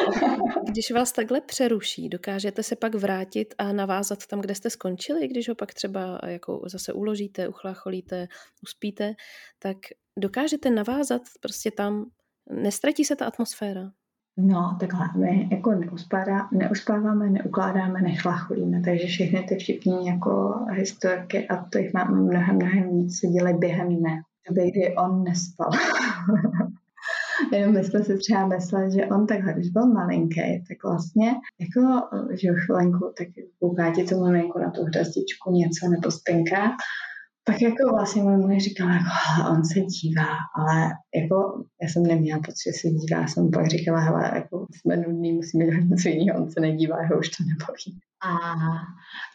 Když vás takhle přeruší, dokážete se pak vrátit a navázat tam, kde jste skončili, když ho pak třeba jako zase uložíte, uchlácholíte, uspíte, tak dokážete navázat prostě tam, nestratí se ta atmosféra. No, takhle, my jako neuspává, neuspáváme, neukládáme, nechlacholíme, takže všechny ty vtipní jako historky a to jich máme mnohem, mnohem víc, se dělají během dne, aby kdy on nespal. Jenom my jsme si třeba mysleli, že on takhle, když byl malinký, tak vlastně jako, že chvilenku, tak kouká ti tu malinko na tu hrazdičku něco nebo spinka, tak jako vlastně můj muž říkal, jako, on se dívá, ale jako já jsem neměla pocit, že se dívá, já jsem pak říkala, hele, jako jsme nudný, musíme dělat něco jiného, on se nedívá, jeho už to nebaví. A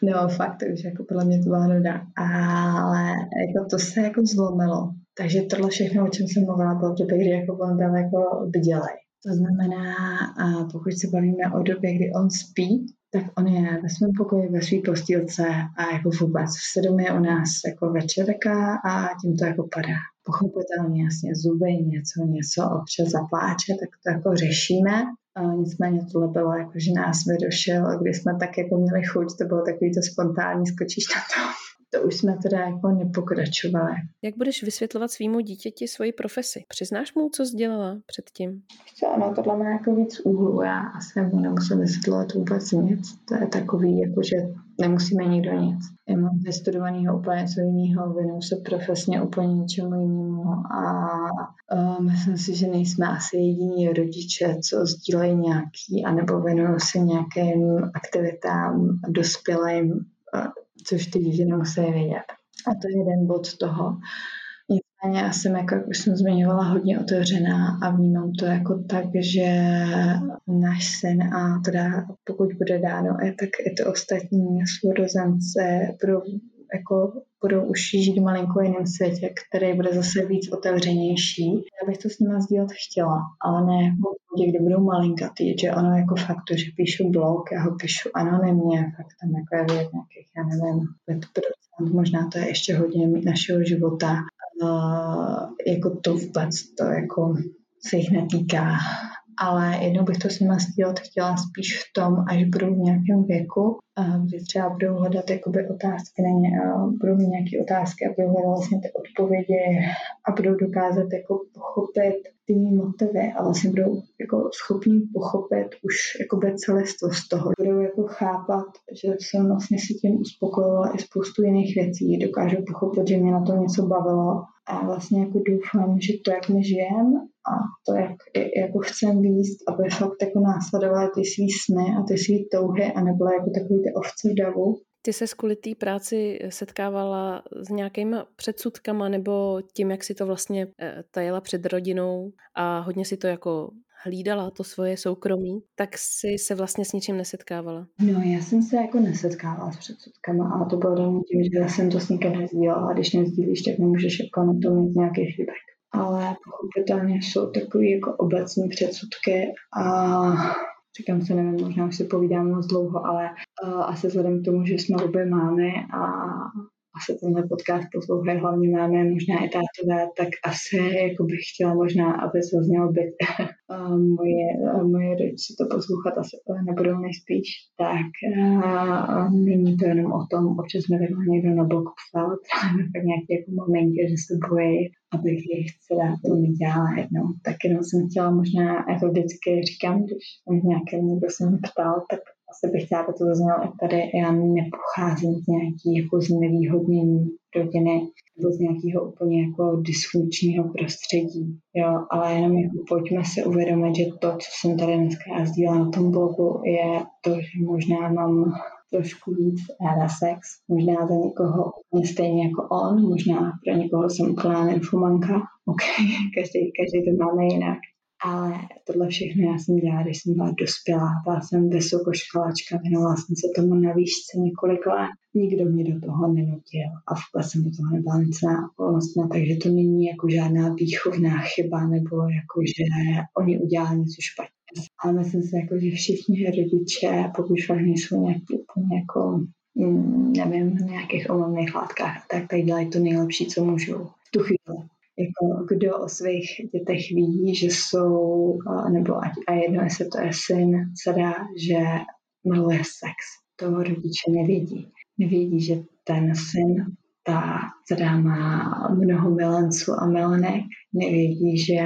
no fakt, to už jako podle mě to byla nuda, ale jako to se jako zlomilo. Takže tohle všechno, o čem jsem mluvila, bylo v době, kdy jako on tam jako bdělej. To znamená, a pokud se bavíme o době, kdy on spí, tak on je ve svém pokoji, ve své postýlce a jako vůbec v sedm je u nás jako večerka a tím to jako padá. Pochopitelně jasně zuby, něco, něco, občas zapláče, tak to jako řešíme. A nicméně tohle bylo jako, že nás vyrušil, když jsme tak jako měli chuť, to bylo takový to spontánní, skočíš na to to už jsme teda jako nepokračovali. Jak budeš vysvětlovat svýmu dítěti svoji profesi? Přiznáš mu, co jsi dělala předtím? Co, ano, tohle má jako víc úhlu. Já asi mu nemusím vysvětlovat vůbec nic. To je takový, jako že nemusíme nikdo nic. Já mám vystudovaného úplně něco jiného, věnuju se profesně úplně něčemu jinému a uh, myslím si, že nejsme asi jediní rodiče, co sdílejí nějaký, anebo věnují se nějakým aktivitám dospělým což ty dítě nemusí vědět. A to je jeden bod toho. Nicméně já jsem, jako, jak už jsem zmiňovala, hodně otevřená a vnímám to jako tak, že náš syn a teda pokud bude dáno, tak i to ostatní sourozence budou, jako, budou už žít v malinko jiném světě, který bude zase víc otevřenější. Já bych to s nimi sdílet chtěla, ale ne jako kdy budou malinkatý, že ono jako fakt to, že píšu blog, já ho píšu anonymně, fakt tam jako je vidět nějakých, já nevím, 5%, možná to je ještě hodně našeho života. Uh, jako to vůbec to jako se jich netýká ale jednou bych to s nimi sdílet chtěla spíš v tom, až budou v nějakém věku, kdy třeba budou hledat jakoby otázky na ně, budou mít nějaké otázky a budou hledat vlastně ty odpovědi a budou dokázat jako pochopit ty mý motivy a vlastně budou jako schopní pochopit už jakoby celistvost toho. Budou jako chápat, že jsem vlastně si tím uspokojovala i spoustu jiných věcí, dokážou pochopit, že mě na to něco bavilo a vlastně jako doufám, že to, jak my žijeme a to, jak jako chcem výst, aby fakt jako následovaly ty svý sny a ty svý touhy a nebyly jako takový ty ovce v davu. Ty se kvůli té práci setkávala s nějakýma předsudkama nebo tím, jak si to vlastně eh, tajela před rodinou a hodně si to jako hlídala to svoje soukromí, tak si se vlastně s ničím nesetkávala. No, já jsem se jako nesetkávala s předsudkama, ale to bylo tím, že já jsem to s nikým nezdílela a když nezdílíš, tak nemůžeš jako na to mít nějaký feedback. Ale pochopitelně jsou takové jako obecní předsudky a říkám se, nevím, možná už si povídám moc dlouho, ale uh, asi vzhledem k tomu, že jsme obě máme a asi tenhle podcast poslouchají hlavně máme, možná i tátové, tak asi jako bych chtěla možná, aby zazněl byt moje, moje rodiče to poslouchat asi nebudou nejspíš, tak uh, není to jenom o tom, občas mi takhle někdo na blog psal, tak nějaké jako momenty, že se bojí, abych jich teda to nedělala jednou. Tak jenom jsem chtěla možná, jako vždycky říkám, když nějaký někdo se mě ptal, tak asi bych chtěla, aby to zaznělo i tady, já nepocházím z nějaký jako znevýhodnění rodiny nebo z nějakého úplně jako dysfunkčního prostředí, jo, ale jenom jako pojďme si uvědomit, že to, co jsem tady dneska sdílela na tom blogu, je to, že možná mám trošku víc ráda sex, možná za někoho úplně stejně jako on, možná pro někoho jsem úplná nymphomanka, ok, každý, každý to máme jinak, Ale tohle všechno já jsem dělala, když jsem byla dospělá, byla jsem vysokoškoláčka, věnovala jsem se tomu na výšce několik let. Nikdo mě do toho nenutil a vůbec jsem do toho nebyla nic nápolnostná, takže to není jako žádná výchovná chyba nebo jako, že oni udělali něco špatně. Ale myslím si, jako, že všichni rodiče, pokud fakt nejsou nějaký úplně jako mm, nevím, nějakých omamných látkách, tak tak dělají to nejlepší, co můžou v tu chvíli jako kdo o svých dětech ví, že jsou, nebo a jedno, jestli to je syn, dcera, že miluje sex. To rodiče nevědí. Nevědí, že ten syn, ta dcera má mnoho milenců a milenek, nevědí, že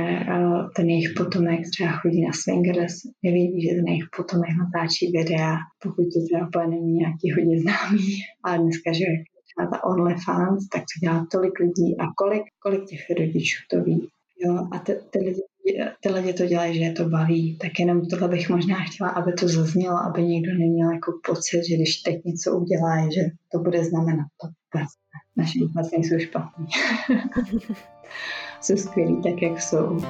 ten jejich potomek třeba chodí na swingers, nevědí, že ten jejich potomek natáčí videa, pokud to třeba není nějaký hodně známý. A dneska, že a ta OnlyFans, tak to dělá tolik lidí a kolik, kolik těch rodičů to ví. Jo, a ty, ty, lidi, ty lidi to dělají, že je to baví, tak jenom tohle bych možná chtěla, aby to zaznělo, aby někdo neměl jako pocit, že když teď něco udělá, že to bude znamenat to. Naše vůbec nejsou špatný. jsou skvělí tak, jak jsou.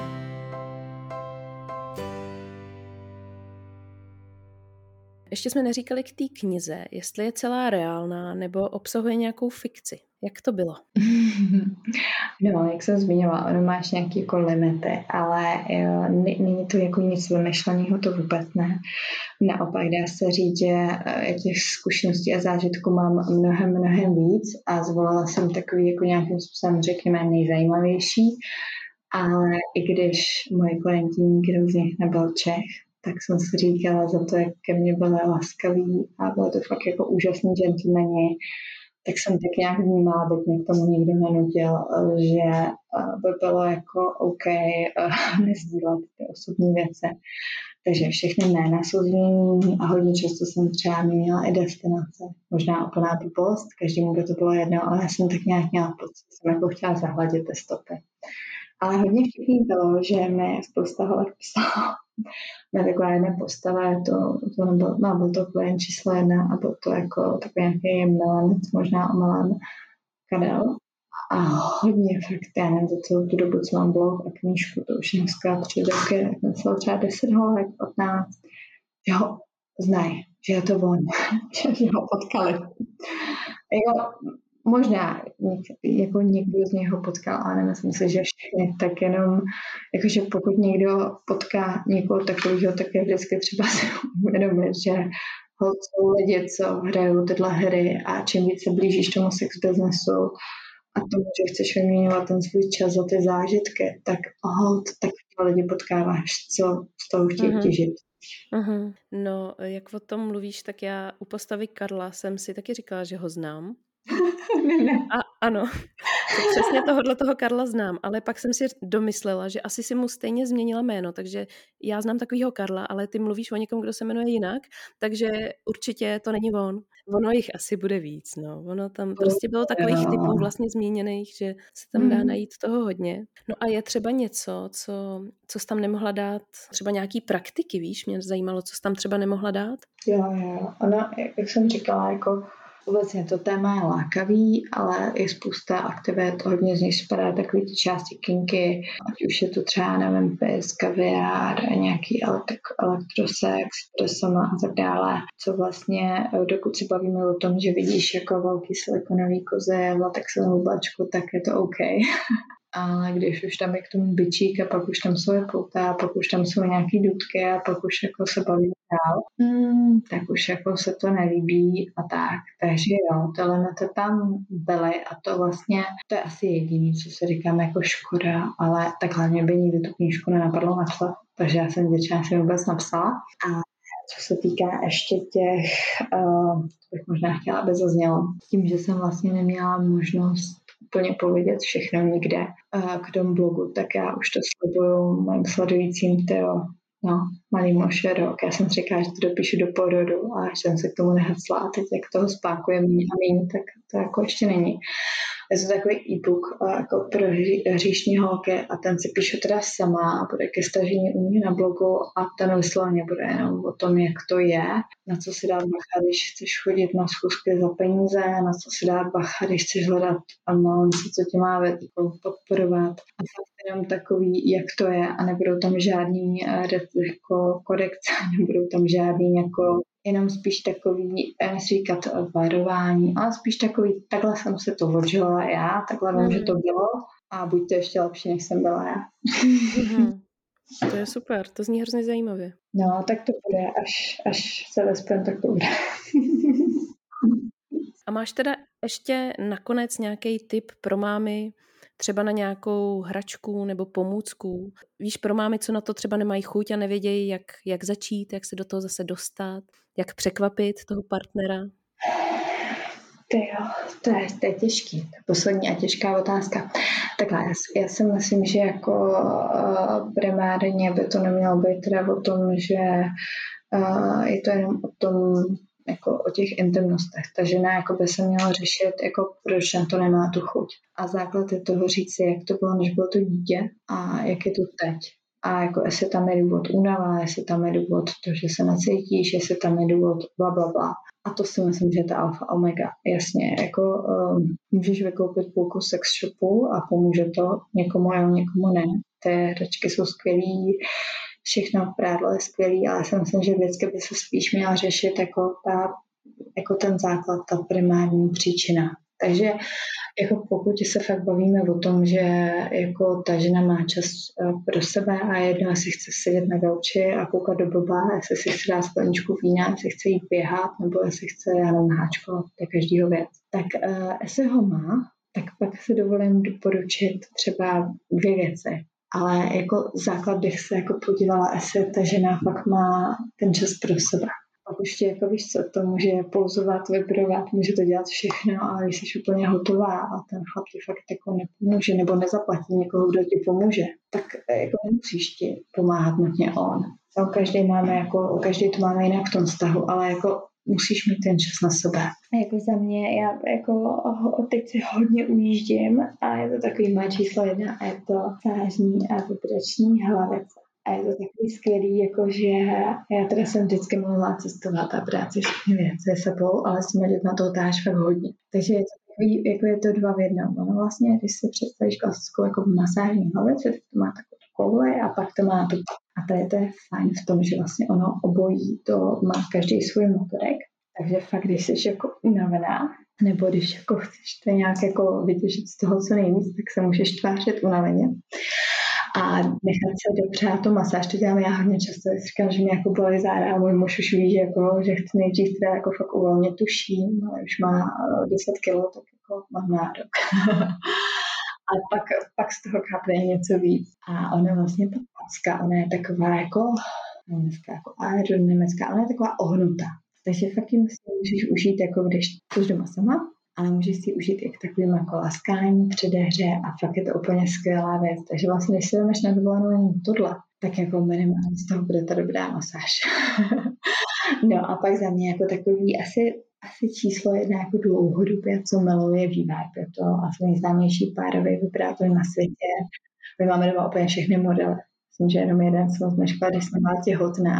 Ještě jsme neříkali k té knize, jestli je celá reálná nebo obsahuje nějakou fikci. Jak to bylo? No, jak jsem zmiňovala, ono máš nějaké jako limity, ale není to jako nic vymyšleného, to vůbec ne. Naopak dá se říct, že e, těch zkušeností a zážitků mám mnohem, mnohem víc a zvolila jsem takový jako nějakým způsobem, řekněme, nejzajímavější. Ale i když moji klienti nikdo z nich nebyl Čech, tak jsem si říkala za to, jak ke mně byli laskaví a bylo to fakt jako úžasný gentlemani, tak jsem tak nějak vnímala, aby mě k tomu nikdo nenutil, že eh, by bylo jako OK eh, nezdílet ty osobní věci. Takže všechny jména jsou a hodně často jsem třeba měla i destinace. Možná úplná blbost, každému by to bylo jedno, ale já jsem tak nějak měla pocit, jsem jako chtěla zahladit ty stopy. Ale hodně vtipný bylo, že mi spousta holek psala, jedna postava, to, to nebyl, no, byl to klient číslo jedna a byl to jako takový nějaký milanec, možná omalen kadel. A hodně fakt, já nevím, za celou tu dobu, co mám blog a knížku, to už dneska tři roky, tak jsem třeba 10 holek, 15, že ho znají, že je to on, že ho potkali. Jako, možná jako někdo z něho potkal, ale nemyslím si, že všechny, tak jenom, jakože pokud někdo potká někoho takového, tak je vždycky třeba si uvědomit, že jsou lidi, co hrajou tyhle hry a čím víc se blížíš tomu sex businessu a tomu, že chceš vyměňovat ten svůj čas za ty zážitky, tak hold, tak lidi potkáváš, co z toho chtějí uh-huh. těžit. Uh-huh. No, jak o tom mluvíš, tak já u postavy Karla jsem si taky říkala, že ho znám. A, ano, přesně tohohle toho Karla znám, ale pak jsem si domyslela, že asi si mu stejně změnila jméno, takže já znám takového Karla, ale ty mluvíš o někom, kdo se jmenuje jinak, takže určitě to není on. Ono jich asi bude víc, no. Ono tam prostě bylo takových typů vlastně zmíněných, že se tam dá hmm. najít toho hodně. No a je třeba něco, co, co jsi tam nemohla dát, třeba nějaký praktiky, víš, mě zajímalo, co jsi tam třeba nemohla dát? Jo, jo, ona, jak jsem říkala, jako Obecně to téma je lákavý, ale je spousta aktivit, hodně z nich spadá takový ty části kinky, ať už je to třeba, nevím, pis, kaviár, nějaký elektrosex, presama a tak dále, co vlastně, dokud si bavíme o tom, že vidíš jako velký silikonový kozy v latexovou bačku, tak je to OK. ale když už tam je k tomu byčík a pak už tam jsou pouta a pak už tam jsou nějaký dudky a pak už jako se baví dál, hmm, tak už jako se to nelíbí a tak. Takže jo, ty limity tam byly a to vlastně, to je asi jediný, co si říkám jako škoda, ale tak hlavně by nikdy tu knížku nenapadlo napsat, takže já jsem většinou si vůbec napsala. A co se týká ještě těch, uh, to bych možná chtěla, aby zaznělo, tím, že jsem vlastně neměla možnost úplně povědět všechno nikde k tomu blogu, tak já už to slibuju mojim sledujícím, tyjo, no, malý moše rok. Já jsem říkala, že to dopíšu do porodu a jsem se k tomu nehacla a teď jak toho spákuje méně a méně, tak to jako ještě není. Je to takový e-book jako pro hříšní holky a ten si píšu teda sama a bude ke stažení u mě na blogu a ten vysloveně bude jenom o tom, jak to je, na co si dát bacha, když chceš chodit na schůzky za peníze, na co si dát bacha, když chceš hledat malonci, co tě má podporovat. A fakt jenom takový, jak to je a nebudou tam žádný eh, jako korekce, nebudou tam žádný jako jenom spíš takový, nechci říkat varování, ale spíš takový, takhle jsem se to odžila já, takhle vím, mm. že to bylo a buď to ještě lepší, než jsem byla já. Mm-hmm. To je super, to zní hrozně zajímavě. No, tak to bude, až, až se vespem, tak to bude. A máš teda ještě nakonec nějaký tip pro mámy, třeba na nějakou hračku nebo pomůcku. Víš, pro mámy, co na to třeba nemají chuť a nevědějí, jak, jak začít, jak se do toho zase dostat, jak překvapit toho partnera. To jo, to je, to je těžký. To poslední a těžká otázka. Takhle, já, já si myslím, že jako uh, primárně by to nemělo být teda o tom, že uh, je to jenom o tom jako o těch intimnostech. Ta žena jako by se měla řešit, jako proč na to nemá tu chuť. A základ je toho říct si, jak to bylo, než bylo to dítě a jak je to teď. A jako jestli tam je důvod únava, jestli tam je důvod to, že se necítíš, jestli tam je důvod bla, bla, bla. A to si myslím, že je ta alfa omega. Jasně, jako um, můžeš vykoupit půlku sex shopu a pomůže to někomu, ale někomu ne. Ty hračky jsou skvělý, všechno prádlo je skvělý, ale já si myslím, že vždycky by se spíš měla řešit jako, ta, jako ten základ, ta primární příčina. Takže jako pokud se fakt bavíme o tom, že jako ta žena má čas eh, pro sebe a jedno, jestli chce sedět na gauči a koukat do blba, jestli si chce dát skleničku vína, jestli chce jít běhat, nebo jestli chce jenom háčko, to je každýho věc. Tak uh, jestli ho má, tak pak si dovolím doporučit třeba dvě věci ale jako základ bych se jako podívala, jestli ta žena fakt má ten čas pro sebe. Pak už jako víš co, to může pouzovat, vibrovat, může to dělat všechno, ale když jsi úplně hotová a ten chlap ti fakt jako nepomůže nebo nezaplatí někoho, kdo ti pomůže, tak eh, jako nemusíš ti pomáhat nutně on. No, každý máme jako, každý to máme jinak v tom vztahu, ale jako musíš mít ten čas na sebe. Jako za mě, já jako teď si hodně ujíždím a je to takový moje číslo jedna a je to sážní a vibrační hlavice. A je to takový skvělý, jakože já teda jsem vždycky mohla cestovat a brát si všechny věci sebou, ale jsme na to táž fakt hodně. Takže je to takový, jako je to dva v jednom. Ono vlastně, když si představíš klasickou jako masážní hlavici, tak to má takovou koule a pak to má tu a tady to je fajn v tom, že vlastně ono obojí to má každý svůj motorek, takže fakt, když jsi jako unavená, nebo když jako chceš to nějak jako vytěžit z toho co nejvíc, tak se můžeš tvářit unaveně. A nechat se dopřát to masáž, to dělám já hodně často, říkám, že mě jako bolí záda a můj muž už ví, že, jako, že chci nejdřív teda jako fakt uvolnit tuším, ale už má 10 eh, kg, tak jako mám nádok. a pak, pak z toho kapne něco víc. A ona vlastně ta packa, ona je taková jako, dneska jako aerodynamická, ona je taková ohnutá. Takže fakt si můžeš užít, jako když jsi doma sama, ale můžeš si užít i k takovým jako laskání při hře a fakt je to úplně skvělá věc. Takže vlastně, když si jdeš na dovolenou jenom tohle, tak jako minimálně z toho bude ta dobrá masáž. no a pak za mě jako takový asi asi číslo jedna jako dlouhodobě, co miluje Vivibe. Je to asi nejznámější párový vibrátor na světě. My máme doma úplně všechny modely. Myslím, že jenom jeden jsem škoda, když jsem byla těhotná,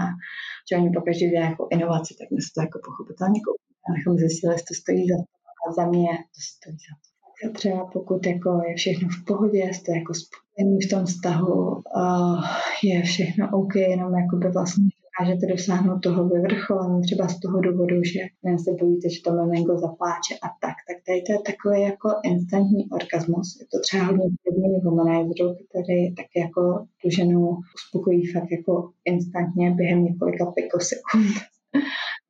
že oni pokaždé jako inovaci, tak my se to jako pochopitelně koupili, abychom zjistili, jestli to stojí za to. A za mě to stojí za to. Třeba pokud jako je všechno v pohodě, jste jako spojený v tom vztahu, uh, je všechno OK, jenom jako by vlastně dokážete dosáhnout toho vyvrcholení třeba z toho důvodu, že ne, se bojíte, že to miminko zapláče a tak, tak tady to je takový jako instantní orgasmus. Je to třeba hodně podobný womanizeru, který tak jako tu ženu uspokojí fakt jako instantně během několika pikosekund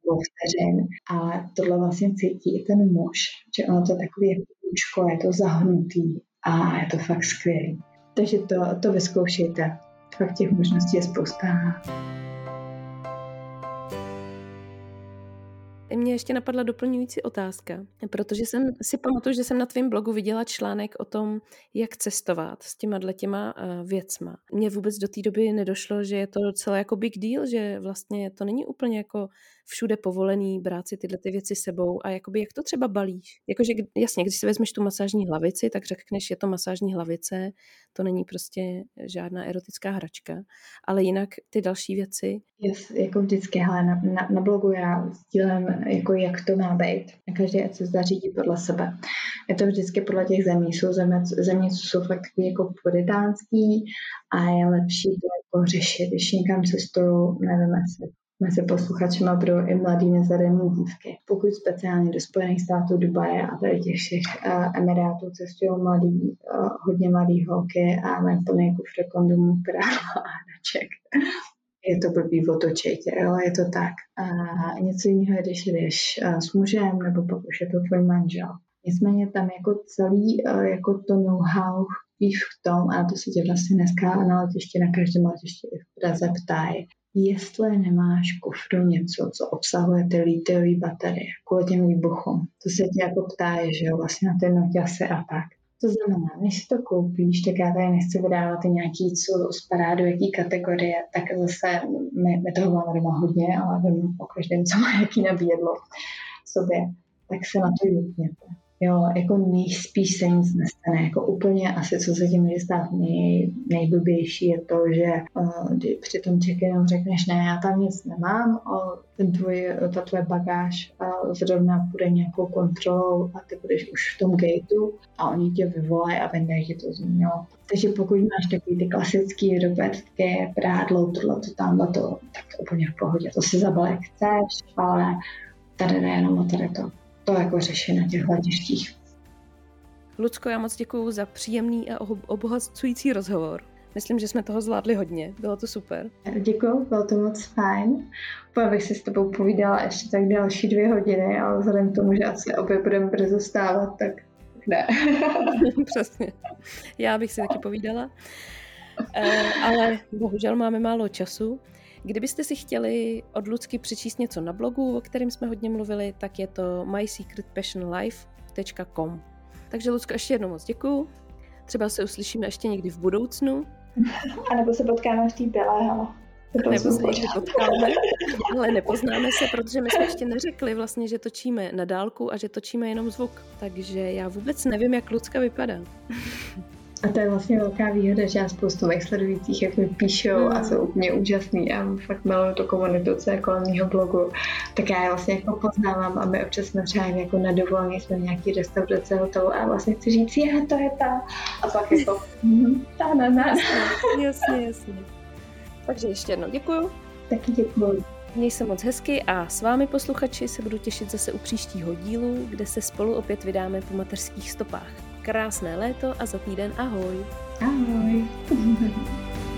nebo vteřin. A tohle vlastně cítí i ten muž, že ono to je takový jako je to zahnutý a je to fakt skvělý. Takže to, to vyzkoušejte. Fakt těch možností je spousta. Mě ještě napadla doplňující otázka, protože jsem si pamatuju, že jsem na tvém blogu viděla článek o tom, jak cestovat s těma těma eh, věcma. Mně vůbec do té doby nedošlo, že je to docela jako big deal, že vlastně to není úplně jako všude povolený brát si tyhle ty věci sebou a jakoby jak to třeba balíš? Jakože jasně, když si vezmeš tu masážní hlavici, tak řekneš, je to masážní hlavice, to není prostě žádná erotická hračka, ale jinak ty další věci. Yes, jako vždycky, hele, na, na, na blogu já sdílím, jako jak to má být. Každý ať se zařídí podle sebe. Je to vždycky podle těch zemí. Jsou země, země co jsou fakt jako puritánský a je lepší to jako řešit, když někam cestuju, nevím, jestli mezi posluchačima budou i mladý nezadaný dívky. Pokud speciálně do Spojených států, Dubaje a tady těch všech uh, Emirátů cestují mladý, uh, hodně mladý holky a mají plný kufr kondomů, práva a hraček. Je to blbý, otočejte, ale je to tak. A něco jiného, když jdeš uh, s mužem, nebo pokud je to tvůj manžel. Nicméně tam jako celý uh, jako to know-how v tom, a to se tě vlastně dneska na letišti, na každém letišti v Praze ptají, jestli nemáš kufru něco, co obsahuje ty litiové baterie, kvůli těm výbuchům. To se tě jako ptá, že jo, vlastně na ty noťasy a tak. To znamená, než si to koupíš, tak já tady nechci vydávat nějaký, co spadá do jaký kategorie, tak zase my, my toho máme doma hodně, ale vím o každém, co má jaký nabídlo sobě, tak se na to jukněte. Jo, jako nejspíš se nic nestane. Jako úplně asi, co se tím může stát nej, nejblbější, je to, že uh, při tom check řekneš, ne, já tam nic nemám, o, ten tvůj, ta tvoje bagáž uh, zrovna bude nějakou kontrolou a ty budeš už v tom gateu a oni tě vyvolají a vendají ti to změnilo. Takže pokud máš takový ty klasický robertské prádlo, tohle, to, tamhle to, tak to úplně v pohodě. To si zabalek chceš, ale tady ne jenom o tady to to jako řešit na těch hledištích. Lucko, já moc děkuji za příjemný a obohacující rozhovor. Myslím, že jsme toho zvládli hodně. Bylo to super. Děkuji, bylo to moc fajn. Úplně bych si s tebou povídala ještě tak další dvě hodiny, ale vzhledem k tomu, že asi obě budeme brzo stávat, tak ne. Přesně. Já bych si taky povídala. Eh, ale bohužel máme málo času. Kdybyste si chtěli od Lucky přečíst něco na blogu, o kterém jsme hodně mluvili, tak je to mysecretpassionlife.com. Takže Lucko, ještě jednou moc děkuju. Třeba se uslyšíme ještě někdy v budoucnu. A nebo se potkáme v té bělé hale. Nebo se ještě potkáme, ale nepoznáme se, protože my jsme ještě neřekli vlastně, že točíme na dálku a že točíme jenom zvuk. Takže já vůbec nevím, jak Lucka vypadá. A to je vlastně velká výhoda, že já spoustu mých sledujících, jak mi píšou mm. a jsou úplně úžasný a fakt miluju tu komunitu, co je kolem mého blogu, tak já je vlastně jako poznávám a my občas jsme třeba jako na dovolené jsme v nějaký restaurace, hotelu a vlastně chci říct, je, to je ta. A pak jako, ta, na, na. Jasně, jasně. Takže ještě jednou děkuju. Taky děkuju. Měj se moc hezky a s vámi posluchači se budu těšit zase u příštího dílu, kde se spolu opět vydáme po mateřských stopách krásné léto a za týden ahoj. Ahoj.